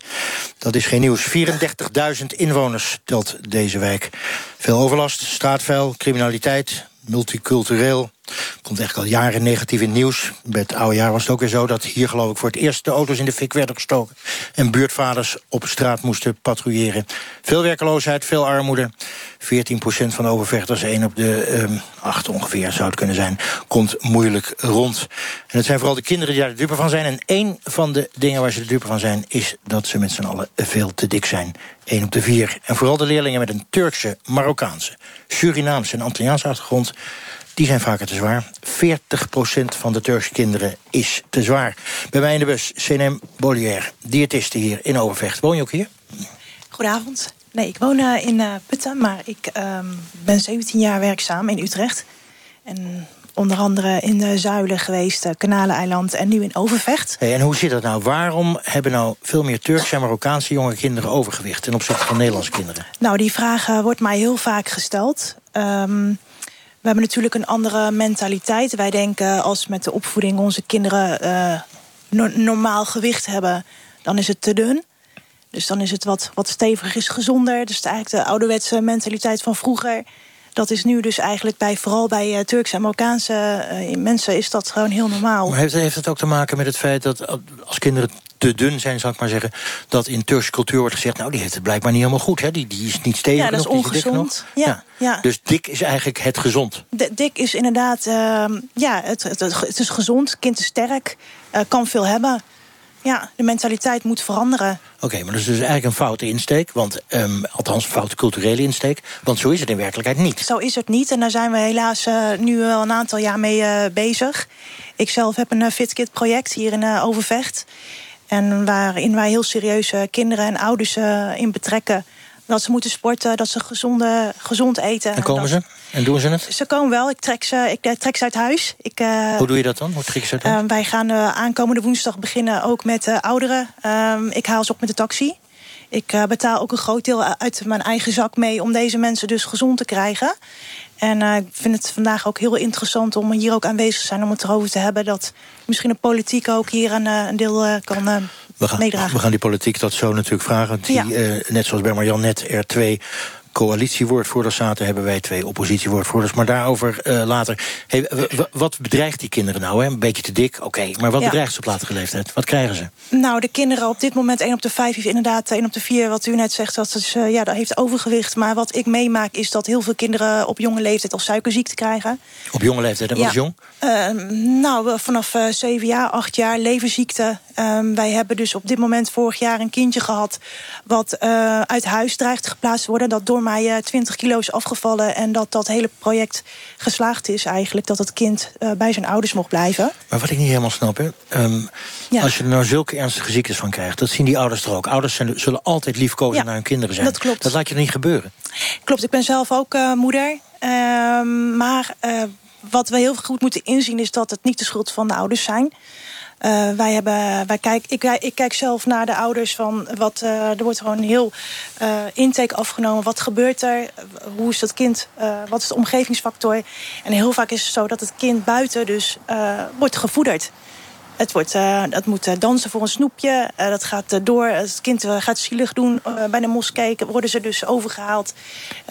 Dat is geen nieuws. 34.000 inwoners telt deze wijk. Veel overlast, straatvuil, criminaliteit, multicultureel. Komt echt al jaren negatief in het nieuws. Bij het oude jaar was het ook weer zo dat hier geloof ik voor het eerst de auto's in de fik werden gestoken. En buurtvaders op straat moesten patrouilleren. Veel werkeloosheid, veel armoede. 14% van de overvechters, 1 op de um, 8 ongeveer zou het kunnen zijn, komt moeilijk rond. En het zijn vooral de kinderen die daar de dupe van zijn. En één van de dingen waar ze de dupe van zijn, is dat ze met z'n allen veel te dik zijn. 1 op de 4. En vooral de leerlingen met een Turkse, Marokkaanse, Surinaamse en Antilliaanse achtergrond die zijn vaker te zwaar. 40% van de Turkse kinderen is te zwaar. Bij mij in de bus, CNM Bolier, diëtiste hier in Overvecht. Woon je ook hier? Goedenavond. Nee, ik woon uh, in uh, Putten, maar ik um, ben 17 jaar werkzaam in Utrecht. En onder andere in de Zuilen geweest, uh, Kanaleneiland en nu in Overvecht. Hey, en hoe zit dat nou? Waarom hebben nou veel meer Turkse en Marokkaanse jonge kinderen overgewicht... ten opzichte van Nederlandse kinderen? Nou, die vraag wordt mij heel vaak gesteld. Um, we hebben natuurlijk een andere mentaliteit. Wij denken als met de opvoeding onze kinderen no normaal gewicht hebben, dan is het te dun. Dus dan is het wat, wat steviger, is gezonder. Dus eigenlijk de ouderwetse mentaliteit van vroeger. Dat is nu dus eigenlijk bij, vooral bij uh, Turkse en Marokkaanse uh, mensen is dat gewoon heel normaal. Maar heeft, heeft het ook te maken met het feit dat als kinderen te dun zijn, zal ik maar zeggen... dat in Turkse cultuur wordt gezegd... nou, die heeft het blijkbaar niet helemaal goed, hè? Die, die is niet stevig Ja, dat is ongezond. Ja, ja. Dus dik is eigenlijk het gezond. De, dik is inderdaad... Uh, ja, het, het, het, is gezond, kind is sterk, uh, kan veel hebben... Ja, de mentaliteit moet veranderen. Oké, maar dat is dus eigenlijk een foute insteek. Want, um, althans, een foute culturele insteek. Want zo is het in werkelijkheid niet. Zo is het niet. En daar zijn we helaas uh, nu wel een aantal jaar mee uh, bezig. Ik zelf heb een uh, FitKit-project hier in Overvecht. En waarin wij heel serieus kinderen en ouders in betrekken dat ze moeten sporten, dat ze gezonde, gezond eten. En komen ze? En doen ze het? Ze komen wel. Ik trek ze, ik eh, trek ze uit huis. Ik, uh, Hoe doe je dat dan? Hoe trek je ze uit huis? Uh, wij gaan aankomende woensdag beginnen ook met ouderen. Ehm, ik haal ze op met de taxi. Ik betaal ook een groot deel uit mijn eigen zak mee... om deze mensen dus gezond te krijgen. En ik vind het vandaag ook heel interessant om hier ook aanwezig te zijn... om het erover te hebben dat misschien de politiek ook hier een, een deel kan we gaan, meedragen. We gaan die politiek dat zo natuurlijk vragen. Die, ja. net zoals bij Marjan net er twee coalitiewoordvoerders zaten... hebben wij twee oppositiewoordvoerders. Maar daarover uh, later. Hey, wat bedreigt die kinderen nou? Hè? Een beetje te dik, oké. Okay. Maar wat ja. bedreigt ze op latere leeftijd? Wat krijgen ze? Nou, de kinderen op dit moment 1 op de 5... inderdaad 1 op de 4, wat u net zegt, dat, is, uh, ja, dat heeft overgewicht. Maar wat ik meemaak is dat heel veel kinderen op jonge leeftijd... al suikerziekte krijgen. Op jonge leeftijd, en wat ja. is jong? Uh, nou, vanaf 7 jaar, 8 jaar, leverziekte... Ehm, wij hebben dus op dit moment vorig jaar een kindje gehad... wat eh, uit huis dreigt geplaatst te worden. Dat door mij uh, 20 kilo is afgevallen. En dat dat hele project geslaagd is eigenlijk. Dat het kind uh, bij zijn ouders mocht blijven. Maar wat ik niet helemaal snap, hè. Um, ja. Als je er nou zulke ernstige ziektes van krijgt... dat zien die ouders er ook. Ouders zijn, zullen altijd liefkozen ja, naar hun kinderen zijn. Dat klopt. Dat laat je er niet gebeuren. Klopt, ik ben zelf ook moeder. Um, maar wat we heel goed moeten inzien is dat het niet de schuld van de ouders zijn. Uh, wij hebben, wij ik, ik, kijk zelf naar de ouders van wat uh, er wordt gewoon heel uh, intake afgenomen. Wat gebeurt er? Hoe is dat kind? wat is de omgevingsfactor? En heel vaak is het zo dat het kind buiten dus wordt gevoederd. Het, wordt, moet dansen voor een snoepje. dat gaat door. Het kind gaat zielig doen bij de moskee. Worden ze dus overgehaald.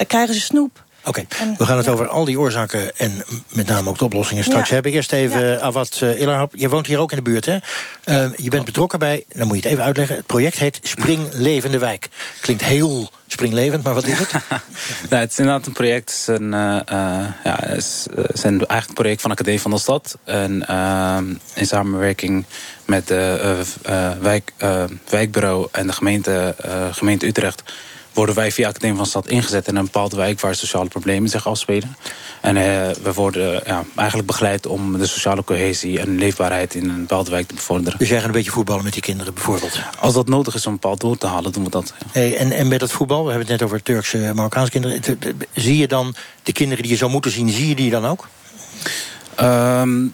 krijgen ze snoep. Oké, okay. we gaan het ja. over al die oorzaken en met name ook de oplossingen straks ja. hebben. Eerst even ja. Awad uh, Illarhap. Je woont hier ook in de buurt, hè? Uh, je bent betrokken bij, dan moet je het even uitleggen... het project heet Spring Levende Wijk. Klinkt heel springlevend, maar wat is het? nou, het is inderdaad een project. Het is een, uh, ja, het is, het is een, eigenlijk een project van de Academie van de Stad. En, in samenwerking met de wijk, wijkbureau en de gemeente, gemeente Utrecht worden wij via Academie van Stad ingezet in een bepaalde wijk waar sociale problemen zich afspelen. En uh, we worden ja, eigenlijk begeleid om de sociale cohesie en leefbaarheid in een bepaalde wijk te bevorderen. Dus jij gaat een beetje voetballen met die kinderen bijvoorbeeld? Als dat nodig is om een bepaald doel te halen, doen we dat. Ja. Hey, en, en met dat voetbal, we hebben het net over Turkse, Marokkaanse kinderen. Zie je dan de kinderen die je zou moeten zien, zie je die dan ook? Um,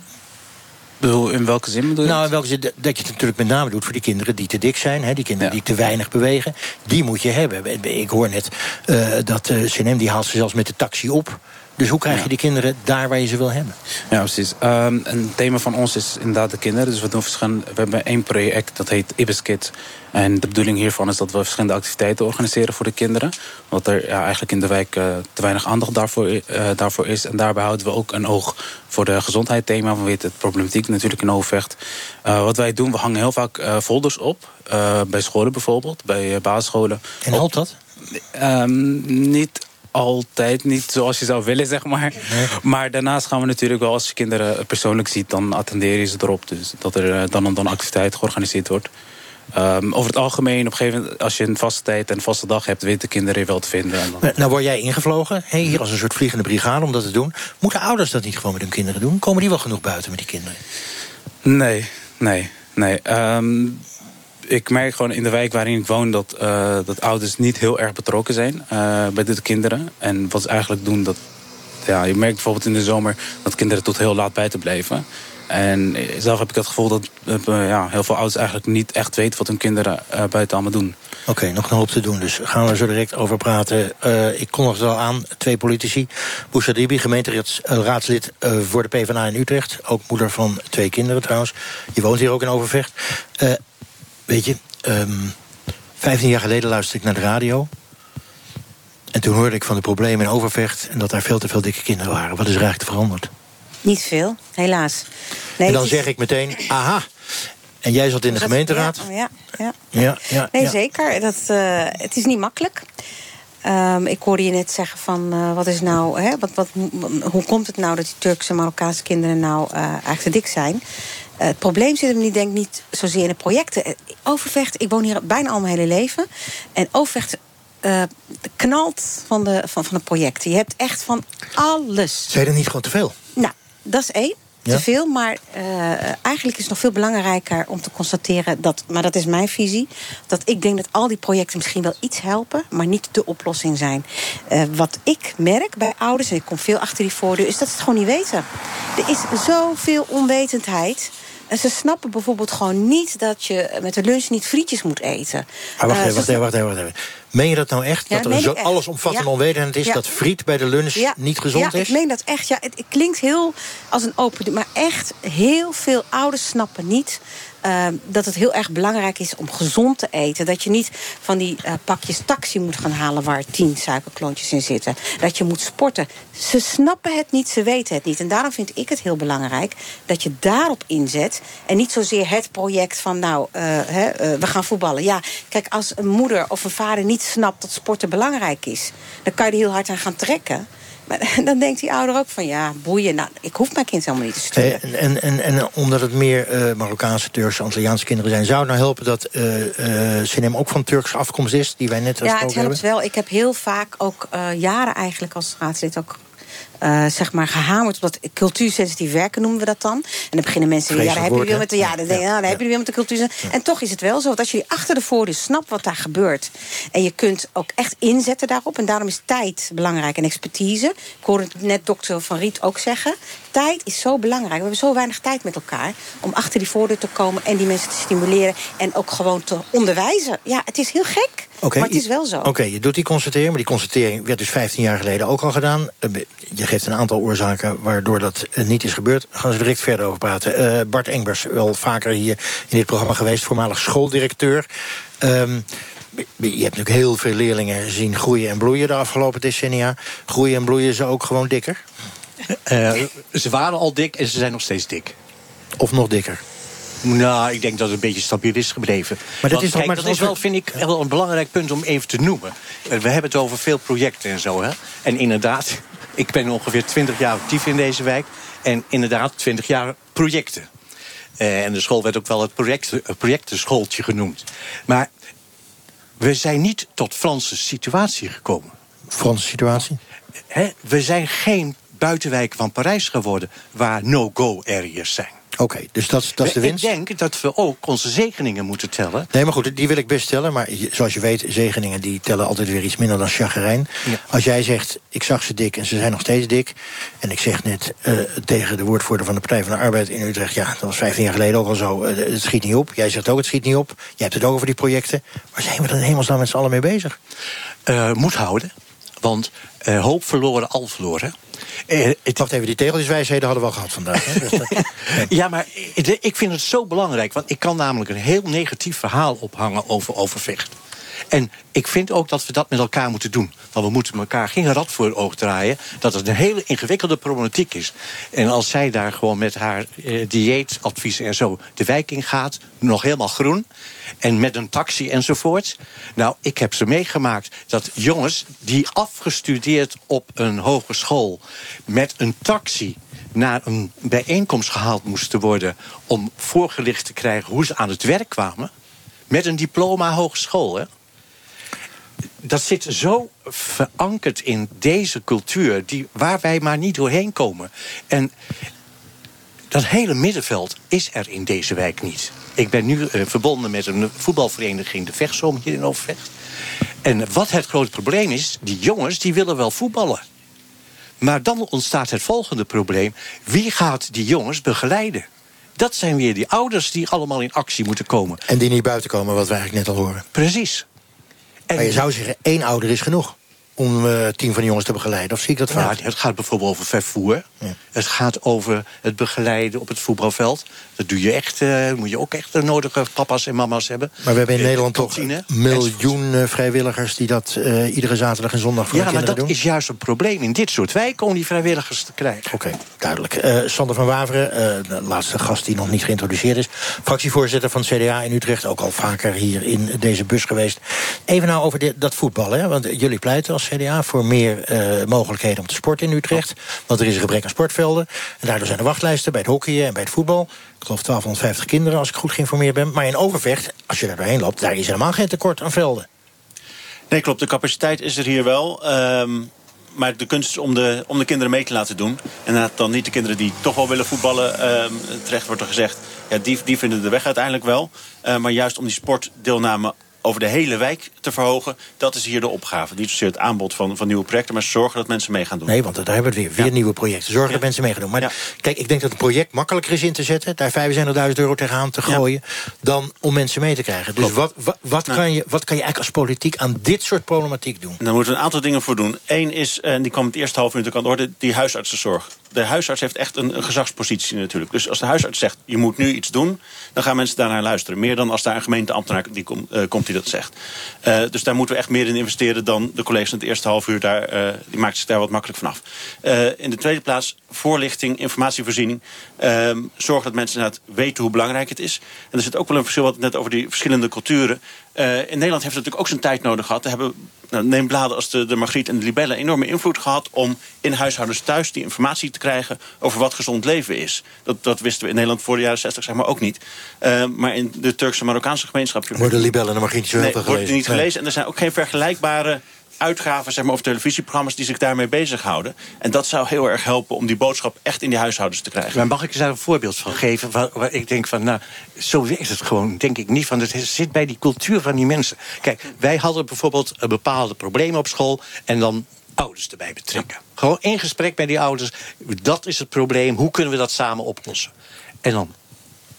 bedoel, in welke zin bedoel je? Nou, in welke zin dat je het natuurlijk met name doet voor die kinderen die te dik zijn, hè, die kinderen ja. die te weinig bewegen. Die moet je hebben. Ik hoor net uh, dat uh, CNM die haalt ze zelfs met de taxi op. Dus hoe krijg je ja. die kinderen daar waar je ze wil hebben? Ja, precies. Um, een thema van ons is inderdaad de kinderen. Dus we, doen verschillende, we hebben één project, dat heet Ibis Kids. En de bedoeling hiervan is dat we verschillende activiteiten organiseren voor de kinderen. Want er ja, eigenlijk in de wijk uh, te weinig aandacht daarvoor, uh, daarvoor is. En daarbij houden we ook een oog voor de gezondheidsthema. We weten het problematiek natuurlijk in Overvecht. Uh, wat wij doen, we hangen heel vaak folders op. bij scholen bijvoorbeeld, bij basisscholen. En helpt dat? Um, niet altijd niet zoals je zou willen, zeg maar. Nee. Maar daarnaast gaan we natuurlijk wel, als je kinderen persoonlijk ziet... dan attendeer je ze erop. Dus dat er dan en dan activiteit georganiseerd wordt. Um, over het algemeen, op een gegeven moment, als je een vaste tijd en een vaste dag hebt... weten de kinderen je wel te vinden. En dan... nou, nou word jij ingevlogen, hey, hier als een soort vliegende brigade om dat te doen. Moeten ouders dat niet gewoon met hun kinderen doen? Komen die wel genoeg buiten met die kinderen? Nee, nee, nee. Um, ik merk gewoon in de wijk waarin ik woon dat, uh, dat ouders niet heel erg betrokken zijn uh, bij de kinderen. En wat ze eigenlijk doen, dat ja, je merkt bijvoorbeeld in de zomer dat kinderen tot heel laat buiten blijven. En zelf heb ik het gevoel dat uh, ja, heel veel ouders eigenlijk niet echt weten wat hun kinderen buiten allemaal doen. Oké, nog een hoop te doen. Dus gaan we zo direct over praten. Uh, ik kondig het al aan, twee politici. Boussa Dibi, gemeenteraadslid voor de PvdA in Utrecht. Ook moeder van twee kinderen trouwens. Je woont hier ook in Overvecht. Weet je, um, 15 jaar geleden luisterde ik naar de radio. En toen hoorde ik van de problemen in Overvecht... en dat daar veel te veel dikke kinderen waren. Wat is er eigenlijk veranderd? Niet veel, helaas. Nee, en dan is... zeg ik meteen, aha... En jij zat in de gemeenteraad? Ja, ja, ja. ja, ja nee, zeker. Dat, uh, het is niet makkelijk. Um, ik hoorde je net zeggen van uh, wat is nou, hè, wat, wat, hoe komt het nou dat die Turkse en Marokkaanse kinderen nou uh, eigenlijk te dik zijn? Uh, het probleem zit hem niet, denk ik, niet zozeer in de projecten. Overvecht, ik woon hier bijna al mijn hele leven. En Overvecht uh, knalt van de, van, van de projecten. Je hebt echt van alles. Zijn er niet gewoon te veel? Nou, dat is één. Ja? Te veel, maar uh, eigenlijk is het nog veel belangrijker om te constateren dat, maar dat is mijn visie, dat ik denk dat al die projecten misschien wel iets helpen, maar niet de oplossing zijn. Uh, wat ik merk bij ouders, en ik kom veel achter die voordeur, is dat ze het gewoon niet weten. Er is zoveel onwetendheid. En ze snappen bijvoorbeeld gewoon niet dat je met de lunch niet frietjes moet eten. Maar wacht, uh, even, wacht, even, wacht even, wacht even. Meen je dat nou echt? Ja, dat er zo allesomvattend ja. onwetendheid is ja. dat friet bij de lunch ja. niet gezond ja, is? ik meen dat echt. Ja, het, het, klinkt heel als een open maar echt heel veel ouders snappen niet uh, dat het heel erg belangrijk is om gezond te eten. Dat je niet van die uh, pakjes taxi moet gaan halen waar tien suikerklontjes in zitten. Dat je moet sporten. Ze snappen het niet, ze weten het niet. En daarom vind ik het heel belangrijk dat je daarop inzet. En niet zozeer het project van nou, uh, he, we gaan voetballen. Ja, kijk, als een moeder of een vader niet snapt dat sporten belangrijk is, dan kan je er heel hard aan gaan trekken. Maar dan denkt die ouder ook van ja, boeien. Nou, ik hoef mijn kind helemaal niet te sturen. En, en, en, en omdat het meer eh, Marokkaanse, Turkse, Antilliaanse kinderen zijn... zou het nou helpen dat uh, Sinem ook van Turkse afkomst is... die wij net Ja, het helpt hebben? wel. Ik heb heel vaak ook eh, jaren eigenlijk als raadslid ook eh, zeg maar gehamerd op dat cultuursensitief werken noemen we dat dan. En dan beginnen mensen weer, ja, daar heb je Vreselijk weer met de, ja, dan nou, daar heb je weer met de cultuur. En toch is het wel zo, want als je achter de voordeur snapt wat daar gebeurt en je kunt ook echt inzetten daarop en daarom is tijd belangrijk en expertise. Ik hoorde het net dokter Van Riet ook zeggen. Tijd is zo belangrijk. We hebben zo weinig tijd met elkaar om achter die voordeur te komen en die mensen te stimuleren en ook gewoon te onderwijzen. Ja, het is heel gek, maar het is wel zo. Oké, je doet die constatering, maar die constatering werd dus 15 jaar geleden ook al gedaan. Eh, Je geeft een aantal oorzaken waardoor dat eh, niet is gebeurd. Daar gaan we direct verder over praten. Eh, Bart Engbers, wel vaker hier in dit programma geweest, voormalig schooldirecteur. Ehm, je hebt natuurlijk heel veel leerlingen zien groeien en bloeien de afgelopen decennia. Groeien en bloeien ze ook gewoon dikker? Eh, ze waren al dik en ze zijn nog steeds dik. Of nog dikker? Nou, ik denk dat het een beetje stabiel is gebleven. dat Want is toch kijk, maar dat is wel, we- vind ik, wel een belangrijk punt om even te noemen. Eh, We hebben het over veel projecten en zo. Hè? En inderdaad, ik ben ongeveer 20 jaar actief in deze wijk. En inderdaad, 20 jaar projecten. Eh, en de school werd ook wel het project, het projectenschooltje genoemd. Maar we zijn niet tot Franse situatie gekomen. Franse situatie? We zijn geen buitenwijk van Parijs geworden... waar no-go areas zijn. Oké, dus dat, is- dat is de winst? Ik denk dat we ook onze zegeningen moeten tellen. Nee, maar goed, die wil ik best stellen. Maar zoals je weet, zegeningen die tellen altijd weer iets minder dan chagrijn. Als jij zegt, ik zag ze dik en ze zijn nog steeds dik... en ik zeg net eh, tegen de woordvoerder van de Partij van de Arbeid in Utrecht... ja, dat was 15 jaar geleden ook al zo, eh, het schiet niet op. Jij zegt ook, het schiet niet op. Jij hebt het ook over die projecten. Waar zijn we dan hemelsnaam met z'n allen mee bezig? Eh, moet houden, want eh, hoop verloren, al verloren. Eh, Wacht even, die tegeltjeswijsheden hadden we al gehad vandaag. Dus Ja, maar ik ik vind het zo belangrijk. Want ik kan namelijk een heel negatief verhaal ophangen over Overvecht. En ik vind ook dat we dat met elkaar moeten doen. Want we moeten elkaar geen rad voor oog draaien. Dat het een hele ingewikkelde problematiek is. En als zij daar gewoon met haar eh, dieetadviezen en zo de wijk in gaat, nog helemaal groen. En met een taxi enzovoort. Nou, ik heb ze meegemaakt dat jongens die afgestudeerd op een hogeschool met een taxi naar een bijeenkomst gehaald moesten worden om voorgelicht te krijgen hoe ze aan het werk kwamen. Met een diploma hogeschool. Hè? Dat zit zo verankerd in deze cultuur die, waar wij maar niet doorheen komen. En dat hele middenveld is er in deze wijk niet. Ik ben nu eh, verbonden met een voetbalvereniging, de Vechtzoom hier in Overvecht. En wat het grote probleem is, die jongens die willen wel voetballen. Maar dan ontstaat het volgende probleem. Wie gaat die jongens begeleiden? Dat zijn weer die ouders die allemaal in actie moeten komen. en die niet buiten komen, wat we eigenlijk net al horen. Precies. Maar je zou zeggen, één ouder is genoeg... om eh, tien van de jongens te begeleiden. Of zie ik dat fout? Het gaat bijvoorbeeld over vervoer. Het gaat over het begeleiden op het voetbalveld. Dat doe je echt, eh, moet je ook echt de nodige papa's en mama's hebben. Maar we hebben in Eh, Nederland toch een miljoen vrijwilligers... die dat iedere zaterdag en zondag voor Ja, de maar kinderen dat doen? is juist een probleem in dit soort wijken om die vrijwilligers te krijgen. Oké, duidelijk. Sander van Waveren, de laatste gast die nog niet geïntroduceerd is. Fractievoorzitter van het CDA in Utrecht. Ook al vaker hier in deze bus geweest. Even nou over dit, dat voetbal. Hè? Want jullie pleiten als CDA voor meer eh, mogelijkheden om te sporten in Utrecht. Want er is een gebrek aan sportvelden. En daardoor zijn er wachtlijsten bij het hockeyen en bij het voetbal. Ik geloof 1250 kinderen, als ik goed geïnformeerd ben. Maar in Overvecht, als je daar doorheen loopt... daar is helemaal geen tekort aan velden. Nee, klopt. De capaciteit is er hier wel. Ehm, maar de kunst is om de, om de kinderen mee te laten doen. En dan niet de kinderen die toch wel willen voetballen. ehm, terecht wordt er gezegd, ja, die, die vinden de weg uiteindelijk wel. Eh, maar juist om die sportdeelname over de hele wijk te verhogen... dat is hier de opgave. Niet zozeer het aanbod van, van nieuwe projecten... maar zorgen dat mensen mee gaan doen. Nee, want daar hebben we weer. Weer nieuwe projecten. Zorgen dat mensen mee gaan doen. Maar kijk, ik denk dat het project makkelijker is in te zetten... daar 25.000 euro tegenaan te gooien... dan om mensen mee te krijgen. Dus wat, wat, wat, Nou. kan je, wat kan je eigenlijk als politiek aan dit soort problematiek doen? En daar moeten we een aantal dingen voor doen. Eén is, en die kwam het eerste half uur aan de orde... die huisartsenzorg. De huisarts heeft echt een, gezagspositie natuurlijk. Dus als de huisarts zegt, je moet nu iets doen... dan gaan mensen daarnaar luisteren. Meer dan als daar een gemeenteambtenaar die kom- eh, komt die dat zegt. Eh, dus daar moeten we echt meer in investeren... dan de collega's in het eerste half uur. Daar, eh, die maakt zich daar wat makkelijk vanaf. In de tweede plaats, voorlichting, informatievoorziening. Ehm, zorg dat mensen inderdaad weten hoe belangrijk het is. En er zit ook wel een verschil, wat net over die verschillende culturen... In Nederland heeft het natuurlijk ook zijn tijd nodig gehad. Er hebben neem bladen als de, de Margriet en de Libelle enorme invloed gehad om in huishoudens thuis die informatie te krijgen over wat gezond leven is. Dat, dat wisten we in Nederland voor de jaren 60 zeg maar ook niet. Uh, maar in de Turkse Marokkaanse gemeenschap. Worden de Libelle en de Margriet zo heel nee, veel gelezen? Wordt niet gelezen. En er zijn ook geen vergelijkbare uitgaven zeg maar, of televisieprogramma's die zich daarmee bezighouden. En dat zou heel erg helpen om die boodschap echt in die huishoudens te krijgen. Maar mag ik daar een voorbeeld van geven? Waar, waar ik denk van, nou, zo is het gewoon, denk ik niet. Want het zit bij die cultuur van die mensen. Kijk, wij hadden bijvoorbeeld een bepaalde problemen op school... en dan ouders erbij betrekken. Gewoon in gesprek met die ouders. Dat is het probleem, hoe kunnen we dat samen oplossen? En dan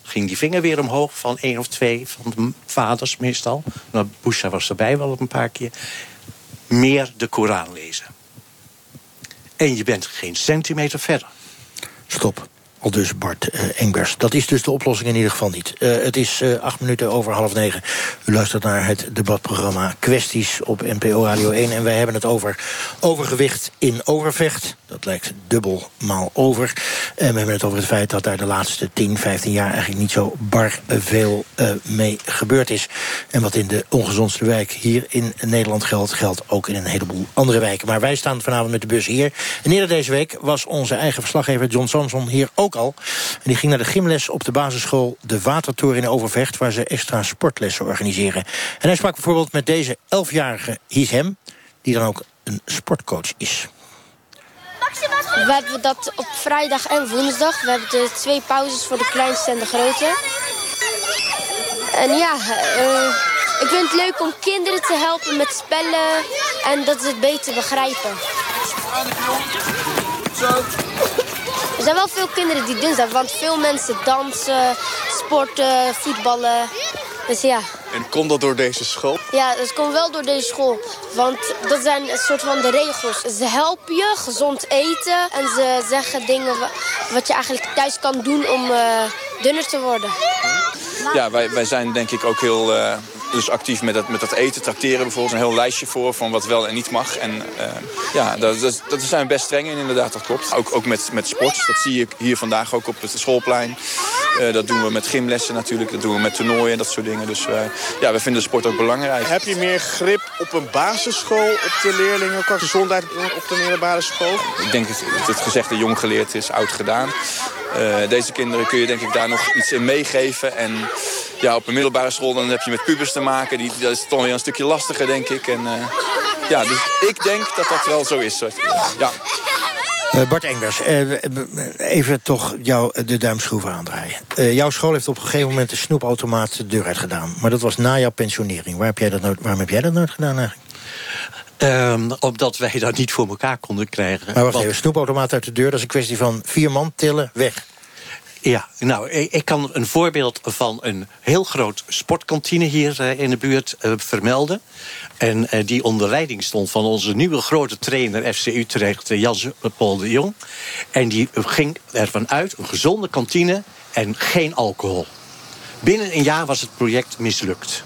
ging die vinger weer omhoog van één of twee van de vaders meestal. Nou, Busha was erbij wel een paar keer meer de Koran lezen. En je bent geen centimeter verder. Stop. Al dus Bart uh, Engbers. Dat is dus de oplossing in ieder geval niet. Uh, het is uh, acht minuten over half negen. U luistert naar het debatprogramma Kwesties op NPO Radio 1. En wij hebben het over overgewicht in Overvecht. Dat lijkt dubbel maal over. En we hebben het over het feit dat daar de laatste 10, 15 jaar... eigenlijk niet zo bar veel mee gebeurd is. En wat in de ongezondste wijk hier in Nederland geldt... geldt ook in een heleboel andere wijken. Maar wij staan vanavond met de bus hier. En eerder deze week was onze eigen verslaggever John Samson hier ook al. En die ging naar de gymles op de basisschool De Watertoren in Overvecht... waar ze extra sportlessen organiseren. En hij sprak bijvoorbeeld met deze elfjarige Hisem... die dan ook een sportcoach is. We hebben dat op vrijdag en woensdag. We hebben de twee pauzes voor de kleinste en de grote. En ja, uh, ik vind het leuk om kinderen te helpen met spellen... en dat ze het beter begrijpen. Zo. Er zijn wel veel kinderen die dun zijn, want veel mensen dansen, sporten, voetballen. Dus ja. En komt dat door deze school? Ja, dat komt wel door deze school. Want dat zijn een soort van de regels. Ze helpen je gezond eten en ze zeggen dingen wat je eigenlijk thuis kan doen om uh, dunner te worden. Ja, wij, wij zijn denk ik ook heel... Uh dus actief met dat, met dat eten, tracteren bijvoorbeeld. Een heel lijstje voor van wat wel en niet mag. En uh, ja, dat, dat, dat zijn we best streng in inderdaad, dat klopt. Ook, ook met, met sport, dat zie ik hier vandaag ook op het schoolplein. Uh, dat doen we met gymlessen natuurlijk, dat doen we met toernooien en dat soort dingen. Dus uh, ja, we vinden sport ook belangrijk. Heb je meer grip op een basisschool op de leerlingen qua gezondheid op de middelbare school? Ik denk dat het gezegde jong geleerd is, oud gedaan. Deze kinderen kun je denk ik daar nog iets in meegeven. En ja, op een middelbare school dan heb je met pubers te maken. Die, dat is toch weer een stukje lastiger, denk ik. En, uh, ja, dus ik denk dat dat wel zo is. Ja. Uh, Bart Engers, uh, even toch jou de duimschroeven aandraaien. Uh, jouw school heeft op een gegeven moment de snoepautomaat de deur uit gedaan. Maar dat was na jouw pensionering. Waar heb jij dat nooit, waarom heb jij dat nooit gedaan eigenlijk? Um, omdat wij dat niet voor elkaar konden krijgen. Maar wacht even, snoepautomaat uit de deur, dat is een kwestie van vier man tillen, weg. Ja, nou, ik kan een voorbeeld van een heel groot sportkantine hier in de buurt uh, vermelden. En uh, die onder leiding stond van onze nieuwe grote trainer FC Utrecht, Jan Paul de Jong. En die ging ervan uit, een gezonde kantine en geen alcohol. Binnen een jaar was het project mislukt.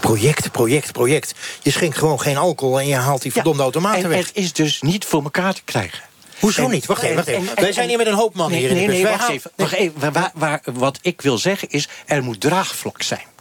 Project, project, project. Je schenkt gewoon geen alcohol en je haalt die verdomde ja, automaten en weg. het is dus niet voor elkaar te krijgen. Hoezo en, niet? Wacht even, wacht even. En, Wij zijn hier met een hoop mannen nee, hier in nee, de nee, wacht even. Wacht even. Waar, waar, wat ik wil zeggen is, er moet draagvlak zijn.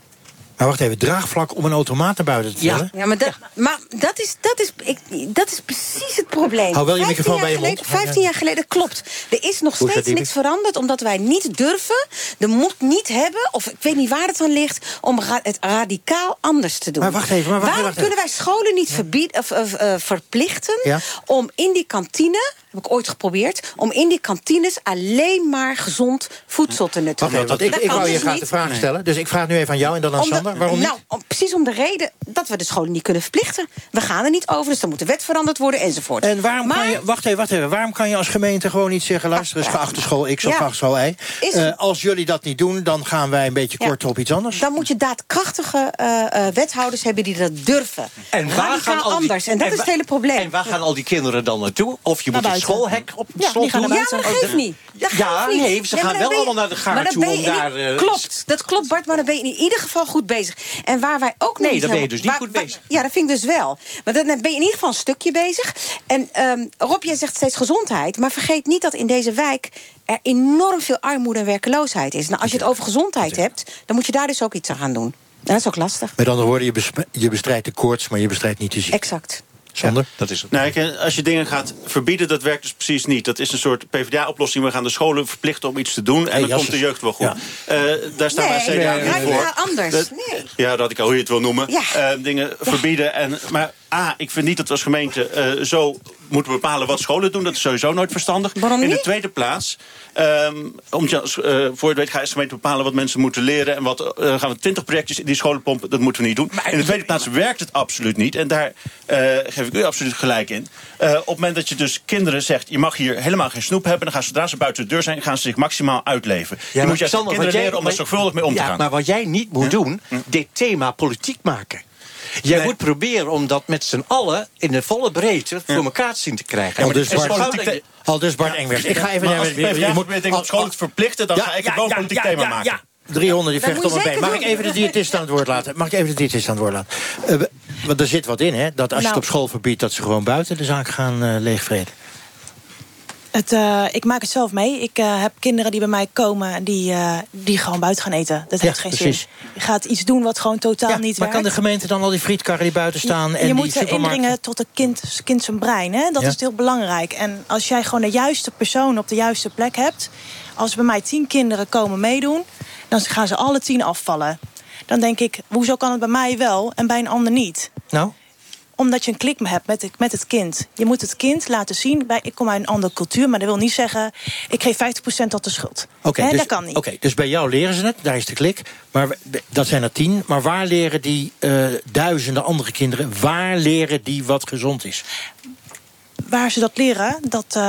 Maar wacht even, draagvlak om een automaat naar buiten te tillen? Ja, ja maar, dat, maar dat, is, dat, is, ik, dat is precies het probleem. Hou wel je microfoon bij je geleden, mond. 15 jaar geleden, klopt. Er is nog Hoe steeds niks veranderd, omdat wij niet durven... de moed niet hebben, of ik weet niet waar het aan ligt... om het radicaal anders te doen. Maar wacht even. Maar wacht, Waarom wacht even. kunnen wij scholen niet verbieden, of, of, uh, verplichten... Ja? om in die kantine heb ik ooit geprobeerd... om in die kantines alleen maar gezond voedsel te nuttigen. Wacht even, want ik, ik wou je graag de vraag stellen. Dus ik vraag nu even aan jou en dan aan Om de- Sander. Waarom nou, om- precies om de reden dat we de scholen niet kunnen verplichten. We gaan er niet over, dus dan moet de wet veranderd worden enzovoort. En waarom maar, kan je, wacht even, wacht even. Waarom kan je als gemeente gewoon niet zeggen... luister eens, geachte school X of Ja. geachte school Y... Eh, als jullie dat niet doen, dan gaan wij een beetje Ja. kort op iets anders. Dan moet je daadkrachtige eh, eh, wethouders hebben die dat durven. En waar gaan al die, anders. En dat is het hele probleem. En waar gaan al die kinderen dan naartoe? Of je moet. Schoolhek op het Ja, slot doen? Ja, maar dat geeft niet. Dat ja, geeft niet. nee, ze Ja, gaan wel je- allemaal naar de maar gaar toe ben om daar... eh, Klopt, dat klopt Bart, maar dan ben je in ieder geval goed bezig. En waar wij ook nog Nee, niet dan ben je dus niet waar- goed waar- bezig. Ja, dat vind ik dus wel. Maar dan ben je in ieder geval een stukje bezig. En ehm, Rob, jij zegt steeds gezondheid. Maar vergeet niet dat in deze wijk er enorm veel armoede en werkeloosheid is. Nou, als je het over gezondheid hebt, dan moet je daar dus ook iets aan gaan doen. Dat is ook lastig. Met andere woorden, je, je bestrijdt de koorts, maar je bestrijdt niet de ziekte. Exact. Sander? dat is het. Nou, als je dingen gaat verbieden, dat werkt dus precies niet. Dat is een soort PvdA-oplossing. We gaan de scholen verplichten om iets te doen... en Hey, dan komt de jeugd wel goed. Eh, daar staan wij CDA nee, niet nee, voor. ja, anders. Dat- Nee. Ja, dat ik al hoe je het wil noemen. Ja. Eh, dingen verbieden. En, maar A, ik vind niet dat we als gemeente eh, zo moeten bepalen wat scholen doen. Dat is sowieso nooit verstandig. Waarom In de niet? tweede plaats, ehm omdat je eh, voor je het weet ga je als gemeente bepalen wat mensen moeten leren. En wat eh, gaan we 20 projectjes in die scholen pompen. Dat moeten we niet doen. In de tweede plaats werkt het absoluut niet. En daar geef ik u absoluut gelijk in. Op het moment dat je dus kinderen zegt... je mag hier helemaal geen snoep hebben... dan gaan ze zodra ze buiten de deur zijn... gaan ze zich maximaal uitleven. je maar moet juist Sander, kinderen jij- leren om er zorgvuldig mee om te ja, gaan. Maar wat jij niet moet doen, dit thema politiek maken. Jij moet proberen om dat met z'n allen in de volle breedte voor elkaar te zien te krijgen. Al dus het is Bart, gewoon dat je- al dus Bart Engwerts. Ik ga even... Als naar- PvdA je moet- dingen op school te verplichten... dan ga ik wel een politiek thema maken. ja. 300 die Dat vecht om je het been. Mag ik even de diëtist aan het woord laten? Mag ik even de diëtist aan het woord laten? Eh, want er zit wat in, hè? Dat als je het Nou. op school verbiedt... dat ze gewoon buiten de zaak gaan leegvreten. Het, eh, ik maak het zelf mee. Ik eh, heb kinderen die bij mij komen die, eh, die gewoon buiten gaan eten. Dat Ja, heeft geen precies. zin. Je gaat iets doen wat gewoon totaal Ja, niet maar kan de werkt. gemeente dan al die frietkarren die buiten staan... je en die moet supermarkten... indringen tot het kind, kind zijn brein. Hè? Dat Ja. is heel belangrijk. En als jij gewoon de juiste persoon op de juiste plek hebt... als bij mij tien kinderen komen meedoen... dan gaan ze alle tien afvallen. Dan denk ik, hoezo kan het bij mij wel en bij een ander niet? Nou? Omdat je een klik hebt met het, met het kind. Je moet het kind laten zien. Bij, ik kom uit een andere cultuur, maar dat wil niet zeggen... ik geef 50% tot de schuld. Oké, dus, dat kan niet. Oké, dus bij jou leren ze het, daar is de klik. Maar dat zijn er tien. Maar waar leren die eh, duizenden andere kinderen... waar leren die wat gezond is? Waar ze dat leren, dat,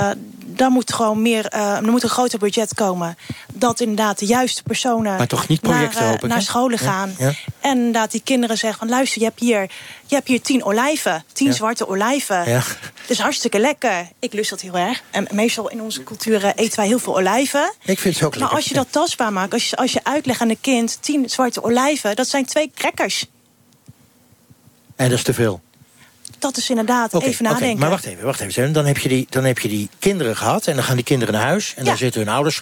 daar moet gewoon meer... eh, er moet een groter budget komen. Dat inderdaad de juiste personen... Maar toch niet projecten, naar, eh, naar scholen gaan. ja. En inderdaad die kinderen zeggen van... luister, je hebt hier, je hebt hier tien olijven. Tien Ja. zwarte olijven. Ja. Dat is hartstikke lekker. Ik lust dat heel erg. En meestal in onze culturen eten wij heel veel olijven. Ik vind het ook Maar lekker. als je dat tastbaar maakt, als je, als je uitlegt aan een kind... tien zwarte olijven, dat zijn twee crackers. En dat is te veel. Dat is inderdaad even nadenken. maar wacht even, wacht even. Dan heb, je die, dan heb je die kinderen gehad en dan gaan die kinderen naar huis... en dan zitten hun ouders...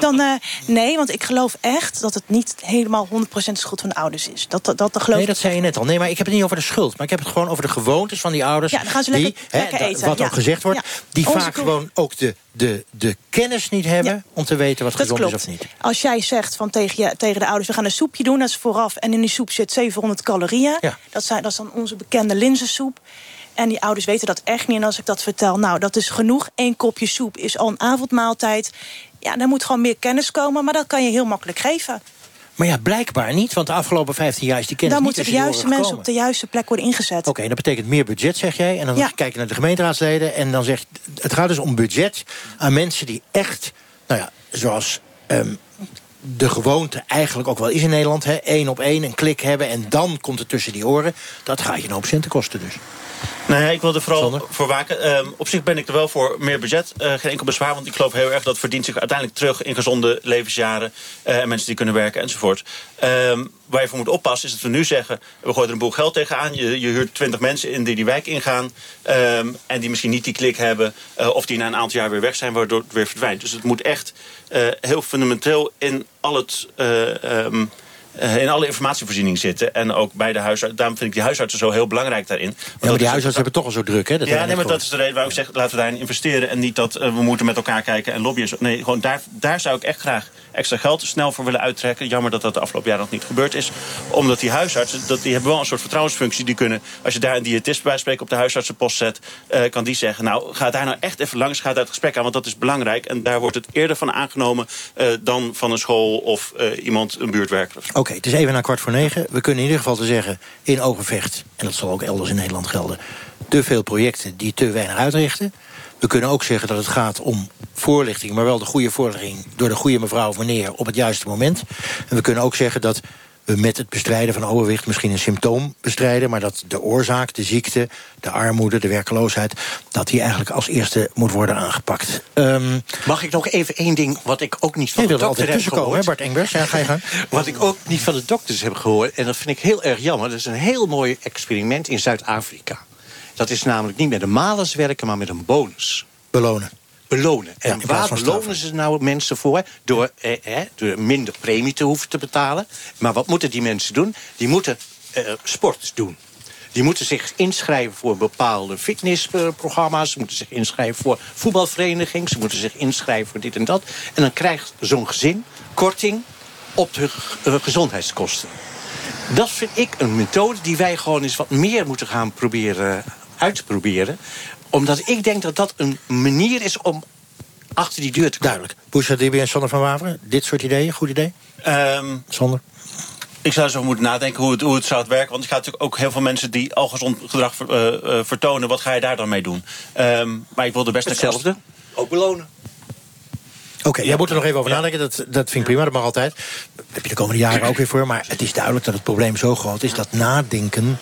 Dan, eh, nee, want ik geloof echt dat het niet helemaal 100% schuld van de ouders is. Dat, dat, dat, geloof Nee, dat zei je net al. Nee, maar ik heb het niet over de schuld. Maar ik heb het gewoon over de gewoontes van die ouders. Ja, dan gaan ze die, lekker- lekker eten, Wat ja. ook gezegd wordt. Ja. Die Onze vaak gewoon ook de, de, de kennis niet hebben... om te weten wat Dat gezond klopt. is of niet. Als jij zegt van tegen, je, tegen de ouders... we gaan een soepje doen, dat is vooraf... en in die soep zit 700 calorieën. Ja. Dat, zijn, dat is dan onze bekende linzensoep. En die ouders weten dat echt niet. En als ik dat vertel, nou, dat is genoeg. Eén kopje soep is al een avondmaaltijd. Ja, daar moet gewoon meer kennis komen. Maar dat kan je heel makkelijk geven. Maar ja, blijkbaar niet. Want de afgelopen 15 jaar is die kennis Dan niet moeten de juiste mensen op de juiste plek worden ingezet. Oké, dat betekent meer budget, zeg jij. En dan Ja. kijk je naar de gemeenteraadsleden. En dan zegt het gaat dus om budget aan mensen die echt, nou ja, zoals ehm, de gewoonte eigenlijk ook wel is in Nederland. Hè, één op één, een klik hebben en dan komt het tussen die oren. Dat gaat je een hoop centen kosten dus. Nou ja, ik wil er vooral voor waken. Ehm, op zich ben ik er wel voor meer budget. Eh, geen enkel bezwaar, want ik geloof heel erg dat verdient zich uiteindelijk terug in gezonde levensjaren. eh, en mensen die kunnen werken enzovoort. Ehm, waar je voor moet oppassen is dat we nu zeggen: we gooien er een boel geld tegenaan. Je, je huurt 20 mensen in die die wijk ingaan. ehm, en die misschien niet die klik hebben. eh, of die na een aantal jaar weer weg zijn, waardoor het weer verdwijnt. Dus het moet echt heel fundamenteel in al het. In alle informatievoorziening zitten. En ook bij de huisarts. Daarom vind ik die huisartsen zo heel belangrijk daarin. Want Ja, maar die is- huisartsen hebben toch al zo druk, hè? Dat ja, nee, maar dat is de reden waarom ik zeg, laten we daarin investeren. En niet dat eh, we moeten met elkaar kijken en lobbyen. Nee, gewoon daar, daar zou ik echt graag extra geld snel voor willen uittrekken. Jammer dat dat de afgelopen jaren nog niet gebeurd is. Omdat die huisartsen, dat, die hebben wel een soort vertrouwensfunctie. Die kunnen, als je daar een diëtist bij spreken op de huisartsenpost zet... eh, kan die zeggen, nou, ga daar nou echt even langs. Ga daar het gesprek aan, want dat is belangrijk. En daar wordt het eerder van aangenomen eh, dan van een school of eh, iemand, een buurtwerker. Oké, het is even na kwart voor negen. We kunnen in ieder geval te zeggen, in Overvecht... en dat zal ook elders in Nederland gelden... te veel projecten die te weinig uitrichten. We kunnen ook zeggen dat het gaat om voorlichting... maar wel de goede voorlichting door de goede mevrouw of meneer... op het juiste moment. En we kunnen ook zeggen dat we met het bestrijden van overwicht... misschien een symptoom bestrijden... maar dat de oorzaak, de ziekte, de armoede, de werkloosheid... dat die eigenlijk als eerste moet worden aangepakt. Ehm, Mag ik nog even één ding wat ik ook niet van de wil er dokter altijd heb hè, gehoord? Bart Engbers? Ja, ga je gang. Wat ik ook niet van de dokters heb gehoord, en dat vind ik heel erg jammer... dat is een heel mooi experiment in Zuid-Afrika. Dat is namelijk niet met een malus werken, maar met een bonus. Belonen. belonen. En waar belonen ze nou mensen voor? Door, eh, eh, door minder premie te hoeven te betalen. Maar wat moeten die mensen doen? Die moeten eh, sport doen. Die moeten zich inschrijven voor bepaalde fitnessprogramma's. Ze moeten zich inschrijven voor voetbalvereniging. Ze moeten zich inschrijven voor dit en dat. En dan krijgt zo'n gezin korting op de eh, gezondheidskosten. Dat vind ik een methode die wij gewoon eens wat meer moeten gaan proberen uit te proberen. Omdat ik denk dat dat een manier is om achter die deur te komen. Duidelijk. Boesha Dibi en Sander van Waveren, dit soort ideeën, goed idee? Ehm, Sander? Ik zou zo moeten nadenken hoe het, hoe het zou werken. Want je gaat natuurlijk ook heel veel mensen die al gezond gedrag ver- eh, eh, vertonen. Wat ga je daar dan mee doen? Ehm, maar ik wil de beste Hetzelfde. Ook belonen. Oké, jij moet er nog even over nadenken. Dat, dat vind ik prima, dat mag altijd. Dat heb je de komende jaren ook weer voor. Maar het is duidelijk dat het probleem zo groot is... dat nadenken,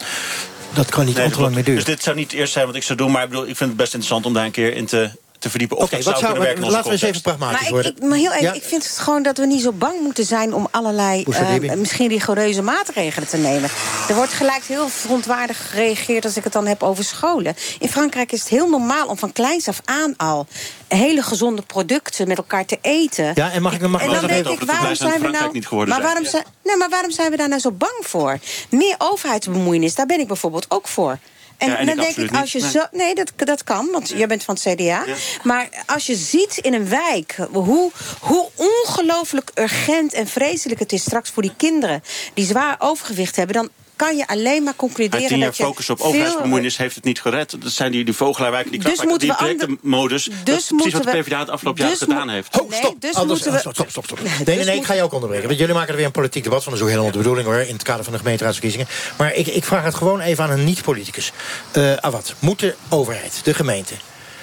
dat kan niet Nee, te lang meer duren. Dus dit zou niet het eerste zijn wat ik zou doen. Maar ik, bedoel, ik vind het best interessant om daar een keer in te, te verdiepen. Oké, wat zou laten we eens even pragmatisch Maar, ik, ik, maar heel even, Ja? ik vind het gewoon dat we niet zo bang moeten zijn om allerlei eh, misschien rigoureuze maatregelen te nemen. Er wordt gelijk heel verontwaardigd gereageerd als ik het dan heb over scholen. In Frankrijk is het heel normaal om van kleins af aan al hele gezonde producten met elkaar te eten. Ja, en mag ik dan mag en nog dan denk ik, het waarom zijn we in nou... Frankrijk niet geworden maar, zijn? waarom zijn, nee, maar waarom zijn we daar nou zo bang voor? Meer overheidsbemoeienis, daar ben ik bijvoorbeeld ook voor. En, Ja, en dan ik denk ik, als je niet. zo. Nee, dat, dat kan, want jij bent van het CDA. Maar als je ziet in een wijk hoe, hoe ongelooflijk urgent en vreselijk het is straks voor die kinderen die zwaar overgewicht hebben, dan kan je alleen maar concluderen Uit tien jaar dat je focus op veel- overheidsbemoeienis heeft het niet gered. Dat zijn die, die vogelaarwijken, die Dus die projectenmodus. Dus dat is precies moeten wat de PvdA het afgelopen dus jaar gedaan mo- heeft. Ho, stop. dus Anders, moeten we- stop, stop, stop. Nee, Nee, dus nee, ik ga je ook onderbreken. Want jullie maken er weer een politiek debat van. Dat is ook helemaal de bedoeling hoor. In het kader van de gemeenteraadsverkiezingen. Maar ik, ik vraag het gewoon even aan een niet-politicus. Eh Awad, moet de overheid, de gemeente,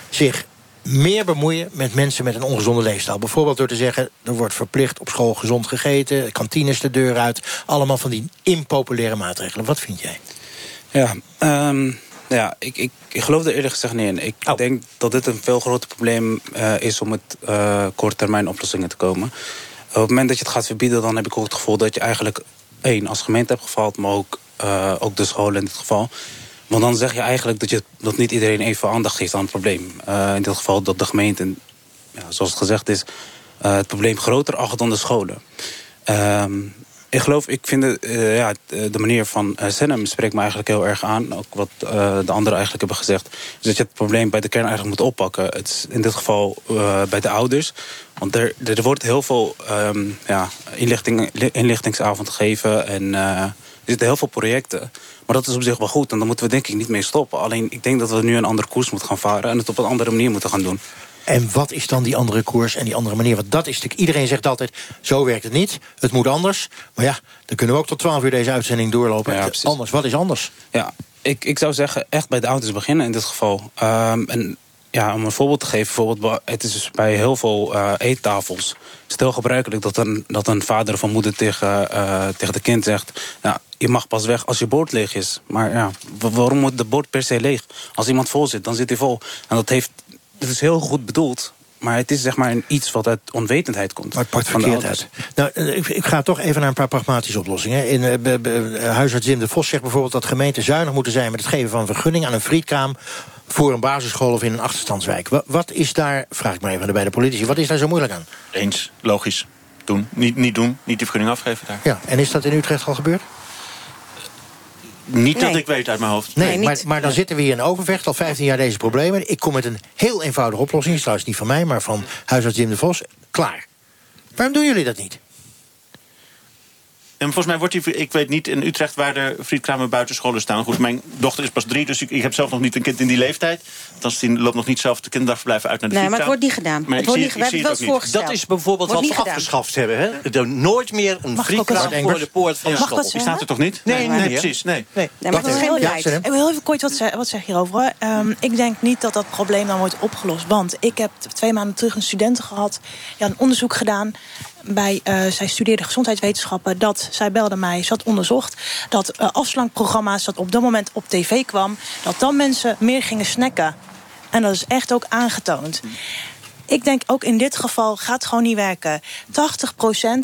zich meer bemoeien met mensen met een ongezonde leefstijl? Bijvoorbeeld door te zeggen, er wordt verplicht op school gezond gegeten... kantines de deur uit, allemaal van die impopulaire maatregelen. Wat vind jij? Ja, ehm, ja ik, ik, ik geloof er eerlijk gezegd niet in. Ik Oh. denk dat dit een veel groter probleem eh, is om met eh korte termijn oplossingen te komen. Op het moment dat je het gaat verbieden, dan heb ik ook het gevoel dat je eigenlijk één als gemeente hebt gefaald, maar ook, eh, ook de scholen in dit geval. Want dan zeg je eigenlijk dat, je, dat niet iedereen even aandacht geeft aan het probleem. Eh, in dit geval dat de gemeente, ja, zoals het gezegd is, eh, het probleem groter acht dan de scholen. Ehm, ik geloof, ik vind het, eh, ja, de de manier van Senem spreekt me eigenlijk heel erg aan. Ook wat de anderen eigenlijk hebben gezegd. Dus dat je het probleem bij de kern eigenlijk moet oppakken. Het in dit geval bij de ouders. Want er, er wordt heel veel ehm, ja, inlichting, inlichtingsavond gegeven. En er zitten heel veel projecten. Maar dat is op zich wel goed. En daar moeten we denk ik niet mee stoppen. Alleen ik denk dat we nu een andere koers moeten gaan varen. En het op een andere manier moeten gaan doen. En wat is dan die andere koers en die andere manier? Want dat is natuurlijk, iedereen zegt altijd, zo werkt het niet. Het moet anders. Maar ja, dan kunnen we ook tot 12 uur deze uitzending doorlopen. Ja, anders, wat is anders? Ja, ik, ik zou zeggen echt bij de ouders beginnen in dit geval. Ehm, en ja, om een voorbeeld te geven, bijvoorbeeld, bij- het is dus bij heel veel eh, eettafels heel gebruikelijk dat een, dat een vader of een moeder tegen, eh, tegen de kind zegt: nou, Je mag pas weg als je bord leeg is. Maar ja, wa- waarom moet de bord per se leeg? Als iemand vol zit, dan zit hij vol. En dat, heeft, dat is heel goed bedoeld. Maar het is zeg maar een iets wat uit onwetendheid komt. Maar het pakt van de verkeerd ouders. uit. Nou, eh, ik, ik ga toch even naar een paar pragmatische oplossingen. In be- be- huisarts Jim de Vos zegt bijvoorbeeld dat gemeenten zuinig moeten zijn met het geven van vergunning aan een frietkraam voor een basisschool of in een achterstandswijk. Wat, wat is daar, vraag ik maar even aan de beide politici, wat is daar zo moeilijk aan? Eens, logisch. Doen. Niet, niet doen, niet die vergunning afgeven daar. Ja, en is dat in Utrecht al gebeurd? Niet dat ik weet uit mijn hoofd. Nee, maar, maar dan zitten we hier in Overvecht, al 15 jaar deze problemen. Ik kom met een heel eenvoudige oplossing, is trouwens niet van mij, maar van huisarts Jim de Vos. Klaar. Waarom doen jullie dat niet? En volgens mij wordt die, ik weet niet in Utrecht waar de frietkramen buitenscholen staan. Goed, mijn dochter is pas drie, dus ik, ik heb zelf nog niet een kind in die leeftijd. Althans, die loopt nog niet zelf de kinderdagverblijven uit naar de Nee, maar het wordt niet gedaan. Maar het ik wordt zie- niet, ik we zie hebben het het wel ook eens niet. voorgesteld. Dat is bijvoorbeeld Wordt wat we gedaan. afgeschaft hebben. Hè? Er nooit meer een frietkraam voor de poort van de Mag ik school. Die staat er toch niet? Nee, nee, nee. precies. Nee. Nee. Nee, maar het is Ja. Senem? Ik wil even kort wat, ze- wat zeg hierover. hoor. Ehm, ik denk niet dat dat probleem dan wordt opgelost. Want ik heb twee maanden terug een student gehad. Die had een onderzoek gedaan. Bij, eh, zij studeerde gezondheidswetenschappen. Dat, zij belde mij, ze had onderzocht dat eh, afslankprogramma's... dat op dat moment op tv kwam... dat dan mensen meer gingen snacken. En dat is echt ook aangetoond. Ik denk ook in dit geval gaat het gewoon niet werken. 80%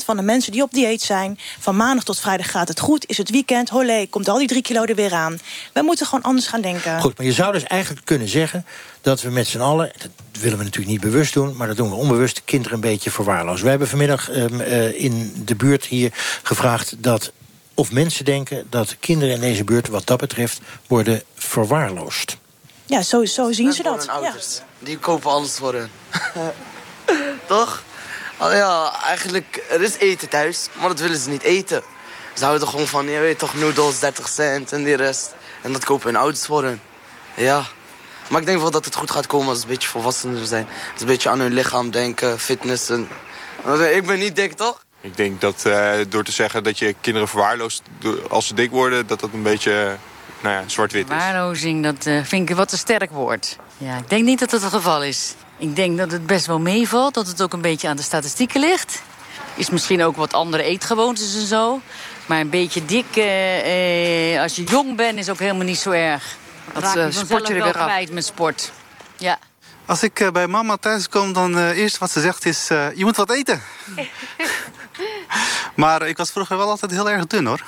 van de mensen die op dieet zijn, van maandag tot vrijdag gaat het goed, is het weekend, holé, komt al die drie kilo er weer aan. We moeten gewoon anders gaan denken. Goed, maar je zou dus eigenlijk kunnen zeggen dat we met z'n allen, dat willen we natuurlijk niet bewust doen, maar dat doen we onbewust, de kinderen een beetje verwaarlozen. We hebben vanmiddag um, uh, in de buurt hier gevraagd dat of mensen denken dat kinderen in deze buurt, wat dat betreft, worden verwaarloosd. Ja, zo, zo zien ze dat. Ja. Die kopen alles voor hun. Toch? Oh ja, eigenlijk, er is eten thuis, maar dat willen ze niet eten. Ze houden gewoon van, je weet toch, noedels, 30 cent en die rest. En dat kopen hun ouders voor hun. Ja. Maar ik denk wel dat het goed gaat komen als ze een beetje volwassener zijn. Dus een beetje aan hun lichaam denken, fitness. En... Ik ben niet dik, toch? Ik denk dat uh, door te zeggen dat je kinderen verwaarloost als ze dik worden... dat dat een beetje nou ja, zwart-wit is. Dat uh, vind ik wat te sterk woord. Ja, ik denk niet dat dat het geval is. Ik denk dat het best wel meevalt, dat het ook een beetje aan de statistieken ligt. Is misschien ook wat andere eetgewoontes en zo. Maar een beetje dik, uh, als je jong bent, is ook helemaal niet zo erg. Dat sport je er weer kwijt met sport. Ja. Als ik bij mama thuis kom, dan uh, eerst wat ze zegt is... Uh, je moet wat eten. maar ik was vroeger wel altijd heel erg dun, hoor.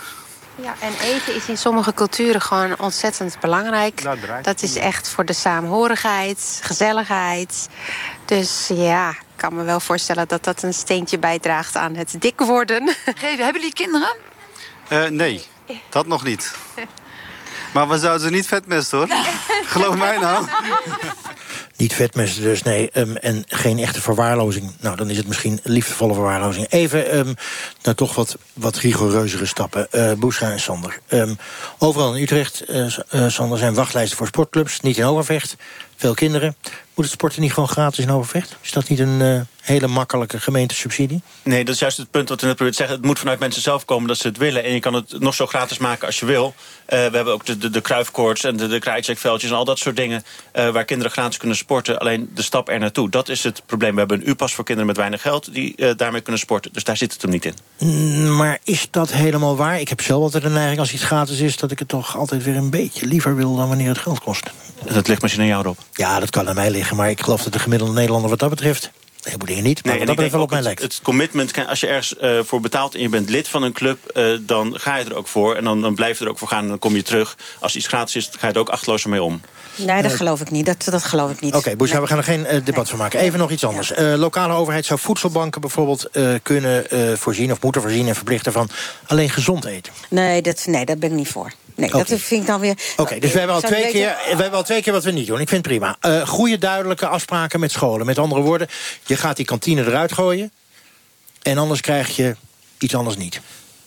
Ja, en eten is in sommige culturen gewoon ontzettend belangrijk. Dat is echt voor de saamhorigheid, gezelligheid. Dus ja, ik kan me wel voorstellen dat dat een steentje bijdraagt aan het dik worden. Hebben jullie kinderen? nee, dat nog niet. Maar we zouden ze niet vetmesten, hoor. Geloof mij nou. Niet vetmesten dus, nee. Um, en geen echte verwaarlozing. Nou, dan is het misschien liefdevolle verwaarlozing. Even um, naar toch wat, wat rigoureuzere stappen. Uh, Boescha en Sander. Um, overal in Utrecht, uh, Sander, zijn wachtlijsten voor sportclubs. Niet in Overvecht. Veel kinderen. Moet het sporten niet gewoon gratis in Overvecht? Is dat niet een hele makkelijke gemeentesubsidie? Nee, dat is juist het punt wat we net proberen te zeggen. Het moet vanuit mensen zelf komen dat ze het willen. En je kan het nog zo gratis maken als je wil. Uh, we hebben ook de, de, de kruifkoorts en de, de en al dat soort dingen uh, waar kinderen gratis kunnen sporten. Alleen de stap er naartoe, dat is het probleem. We hebben een U-pas voor kinderen met weinig geld... die daarmee kunnen sporten. Dus daar zit het hem niet in. Mm, maar is dat helemaal waar? Ik heb zelf altijd een neiging als iets gratis is... dat ik het toch altijd weer een beetje liever wil dan wanneer het geld kost. Dat ligt misschien aan jou erop. Ja, dat kan aan mij liggen. Maar ik geloof dat de gemiddelde Nederlander wat dat betreft... Een heleboel dingen niet, maar nee, dat betreft wel op mij het, lijkt. Het commitment, als je ergens uh, voor betaalt en je bent lid van een club... Uh, dan ga je er ook voor en dan, dan blijf je er ook voor gaan en dan kom je terug. Als iets gratis is, ga je er ook achteloos mee om. Nee, dat geloof ik niet. Dat, dat geloof ik niet. Oké, okay, nee. we gaan er geen uh, debat nee. van maken. Even nog iets anders. Ja. Uh, lokale overheid zou voedselbanken bijvoorbeeld uh, kunnen voorzien... of moeten voorzien en verplichten van alleen gezond eten. Nee, dat, nee daar ben ik niet voor. Nee, okay. dat vind ik dan weer... Oké, okay, dus we hebben, al twee weten... keer, we hebben al twee keer wat we niet doen. Ik vind het prima. Uh, goede, duidelijke afspraken met scholen. Met andere woorden, je gaat die kantine eruit gooien... en anders krijg je iets anders niet.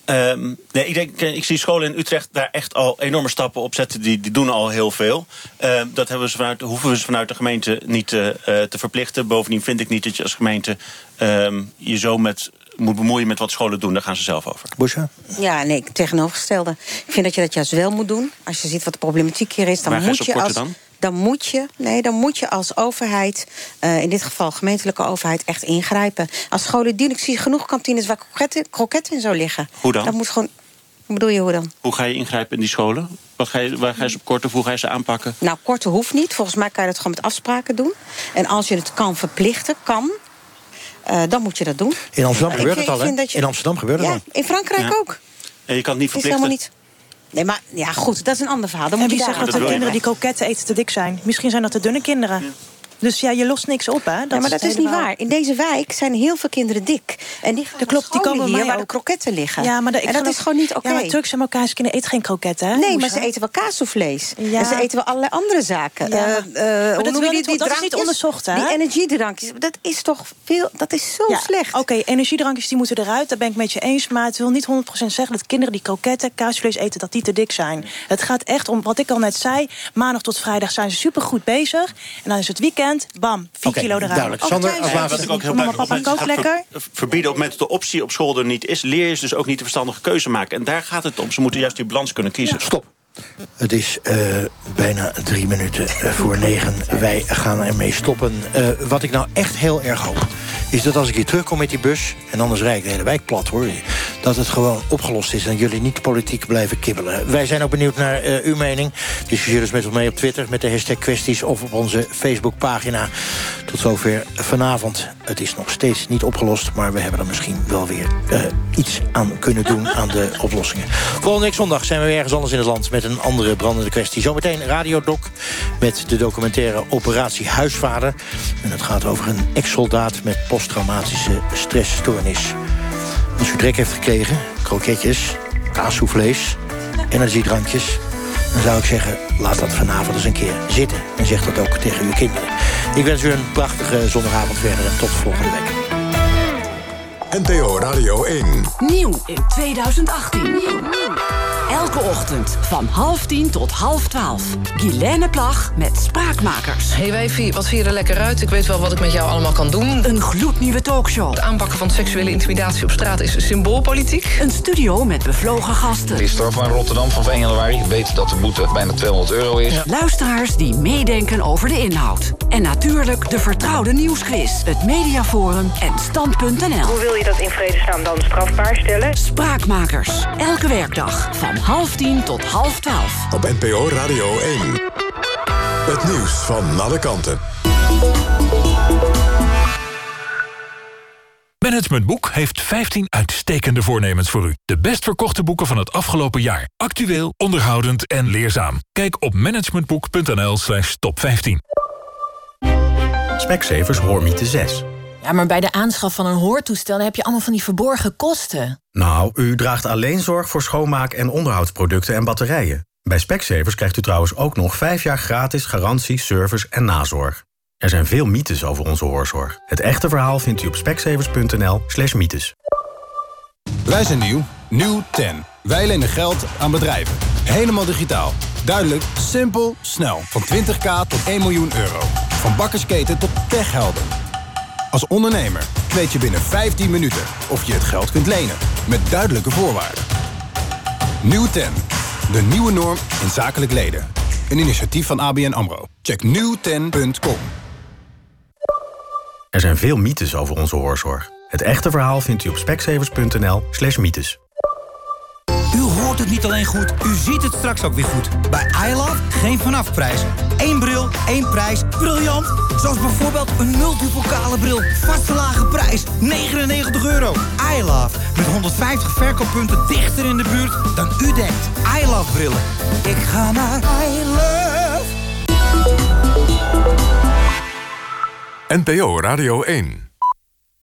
Um, nee, ik, denk, ik zie scholen in Utrecht daar echt al enorme stappen op zetten. Die, die doen al heel veel. Uh, dat hebben we vanuit, hoeven we ze vanuit de gemeente niet uh, te verplichten. Bovendien vind ik niet dat je als gemeente uh, je zo met moet bemoeien met wat scholen doen. Daar gaan ze zelf over. Busha? Ja, nee, tegenovergestelde. Ik vind dat je dat juist wel moet doen. Als je ziet wat de problematiek hier is, dan Waar moet je, als... Dan? dan moet je, nee, dan moet je als overheid, uh, in dit geval gemeentelijke overheid, echt ingrijpen. Als scholen die, ik zie genoeg kantines waar kroketten, kroketten in zou liggen. Hoe dan? Dat moet gewoon. Hoe bedoel je hoe dan? Hoe ga je ingrijpen in die scholen? Wat ga je, waar ga je ze op korten of hoe ga je ze aanpakken? Nou, korten hoeft niet. Volgens mij kan je dat gewoon met afspraken doen. En als je het kan verplichten, kan. Uh, dan moet je dat doen. In Amsterdam gebeurt het al, hè? Je... In Amsterdam gebeurt het ja, al. In Frankrijk ja. ook. En je kan het niet verplichten. Is helemaal niet. Nee, maar ja, goed, dat is een ander verhaal. Dan en moet wie je zegt dat de kinderen die kroketten eten te dik zijn? Misschien zijn dat de dunne kinderen. Dus ja, je lost niks op, hè? Dat ja, maar dat is, is niet waar. In deze wijk zijn heel veel kinderen dik. En die dat klopt, die komen hier waar de kroketten liggen. Ja, maar de, en dat is gewoon niet oké. Okay. Ja, maar Turkse en Marokkaanse kinderen eten geen kroketten, hè? Nee, maar ze eten wel kaassoufflés. Ja. En ze eten wel allerlei andere zaken. Ja. Uh, uh, maar dat, die, niet, die dat is niet onderzocht, hè? Die energiedrankjes, dat is toch veel... Dat is zo slecht. Oké, okay, energiedrankjes die moeten eruit. Daar ben ik met je eens. Maar het wil niet 100% zeggen dat kinderen die kroketten, kaasvlees eten... dat die te dik zijn. Het gaat echt om, wat ik al net zei... maandag tot vrijdag zijn ze supergoed bezig. En dan is het weekend, bam, Okay, kilo eruit. Duidelijk. Sander, als ja, wat ik ook heel lekker. Ver, verbieden op het moment dat de optie op school er niet is, leer je dus ook niet de verstandige keuze maken. En daar gaat het om. Ze moeten juist die balans kunnen kiezen. Ja. Stop. Het is uh, bijna drie minuten voor negen. Wij gaan ermee stoppen. Uh, wat ik nou echt heel erg hoop is dat als ik hier terugkom met die bus... en anders rijd ik de hele wijk plat, hoor... dat het gewoon opgelost is en jullie niet politiek blijven kibbelen. Wij zijn ook benieuwd naar uw mening. Discussieer dus met ons mee op Twitter met de hashtag kwesties... of op onze Facebookpagina. Tot zover vanavond. Het is nog steeds niet opgelost... maar we hebben er misschien wel weer iets aan kunnen doen aan de oplossingen. Volgende week zondag zijn we ergens anders in het land... een andere brandende kwestie. Zometeen Radiodoc met de documentaire Operatie Huisvader. En het gaat over een ex-soldaat met posttraumatische stressstoornis. Als u trek heeft gekregen, kroketjes, kaassoufflés, energiedrankjes... dan zou ik zeggen, laat dat vanavond eens een keer zitten. En zeg dat ook tegen uw kinderen. Ik wens u een prachtige zondagavond verder en tot volgende week. NPO Radio 1. Nieuw in 2018. Elke ochtend van half tien tot half twaalf. Guilaine Plag met Spraakmakers. Hey wijfie, wat vier er lekker uit? Ik weet wel wat ik met jou allemaal kan doen. Een gloednieuwe talkshow. Het aanpakken van seksuele intimidatie op straat is symboolpolitiek. Een studio met bevlogen gasten. Lister van Rotterdam van 1 januari weet dat de boete bijna 200 euro is. Ja. Luisteraars die meedenken over de inhoud. En natuurlijk de vertrouwde nieuwsquiz. Het Mediaforum en Stand.nl. Hoe wil je dat in vredesnaam dan strafbaar stellen? Spraakmakers. Elke werkdag van half tien tot half twaalf. Op NPO Radio 1. Het nieuws van alle kanten. Management Boek heeft 15 uitstekende voornemens voor u. De best verkochte boeken van het afgelopen jaar. Actueel, onderhoudend en leerzaam. Kijk op managementboek.nl slash top 15. Specsavers Hoormiete 6. Ja, maar bij de aanschaf van een hoortoestel heb je allemaal van die verborgen kosten. Nou, u draagt alleen zorg voor schoonmaak- en onderhoudsproducten en batterijen. Bij Specsavers krijgt u trouwens ook nog 5 jaar gratis garantie, service en nazorg. Er zijn veel mythes over onze hoorzorg. Het echte verhaal vindt u op specsavers.nl slash mythes. Wij zijn nieuw. Nieuw 10. Wij lenen geld aan bedrijven. Helemaal digitaal. Duidelijk, simpel, snel. Van 20k tot 1 miljoen euro. Van bakkersketen tot techhelden. Als ondernemer weet je binnen 15 minuten of je het geld kunt lenen. Met duidelijke voorwaarden. Nieuw 10. De nieuwe norm in zakelijk leden. Een initiatief van ABN AMRO. Check nieuwten.com. Er zijn veel mythes over onze hoorzorg. Het echte verhaal vindt u op speksevers.nl slash mythes. Hoort het niet alleen goed, u ziet het straks ook weer goed. Bij iLove geen vanafprijs. Eén bril, één prijs. Briljant! Zoals bijvoorbeeld een multipokale bril. Vaste lage prijs, 99 euro. iLove, met 150 verkooppunten dichter in de buurt dan u denkt. iLove brillen. Ik ga naar iLove. NPO Radio 1.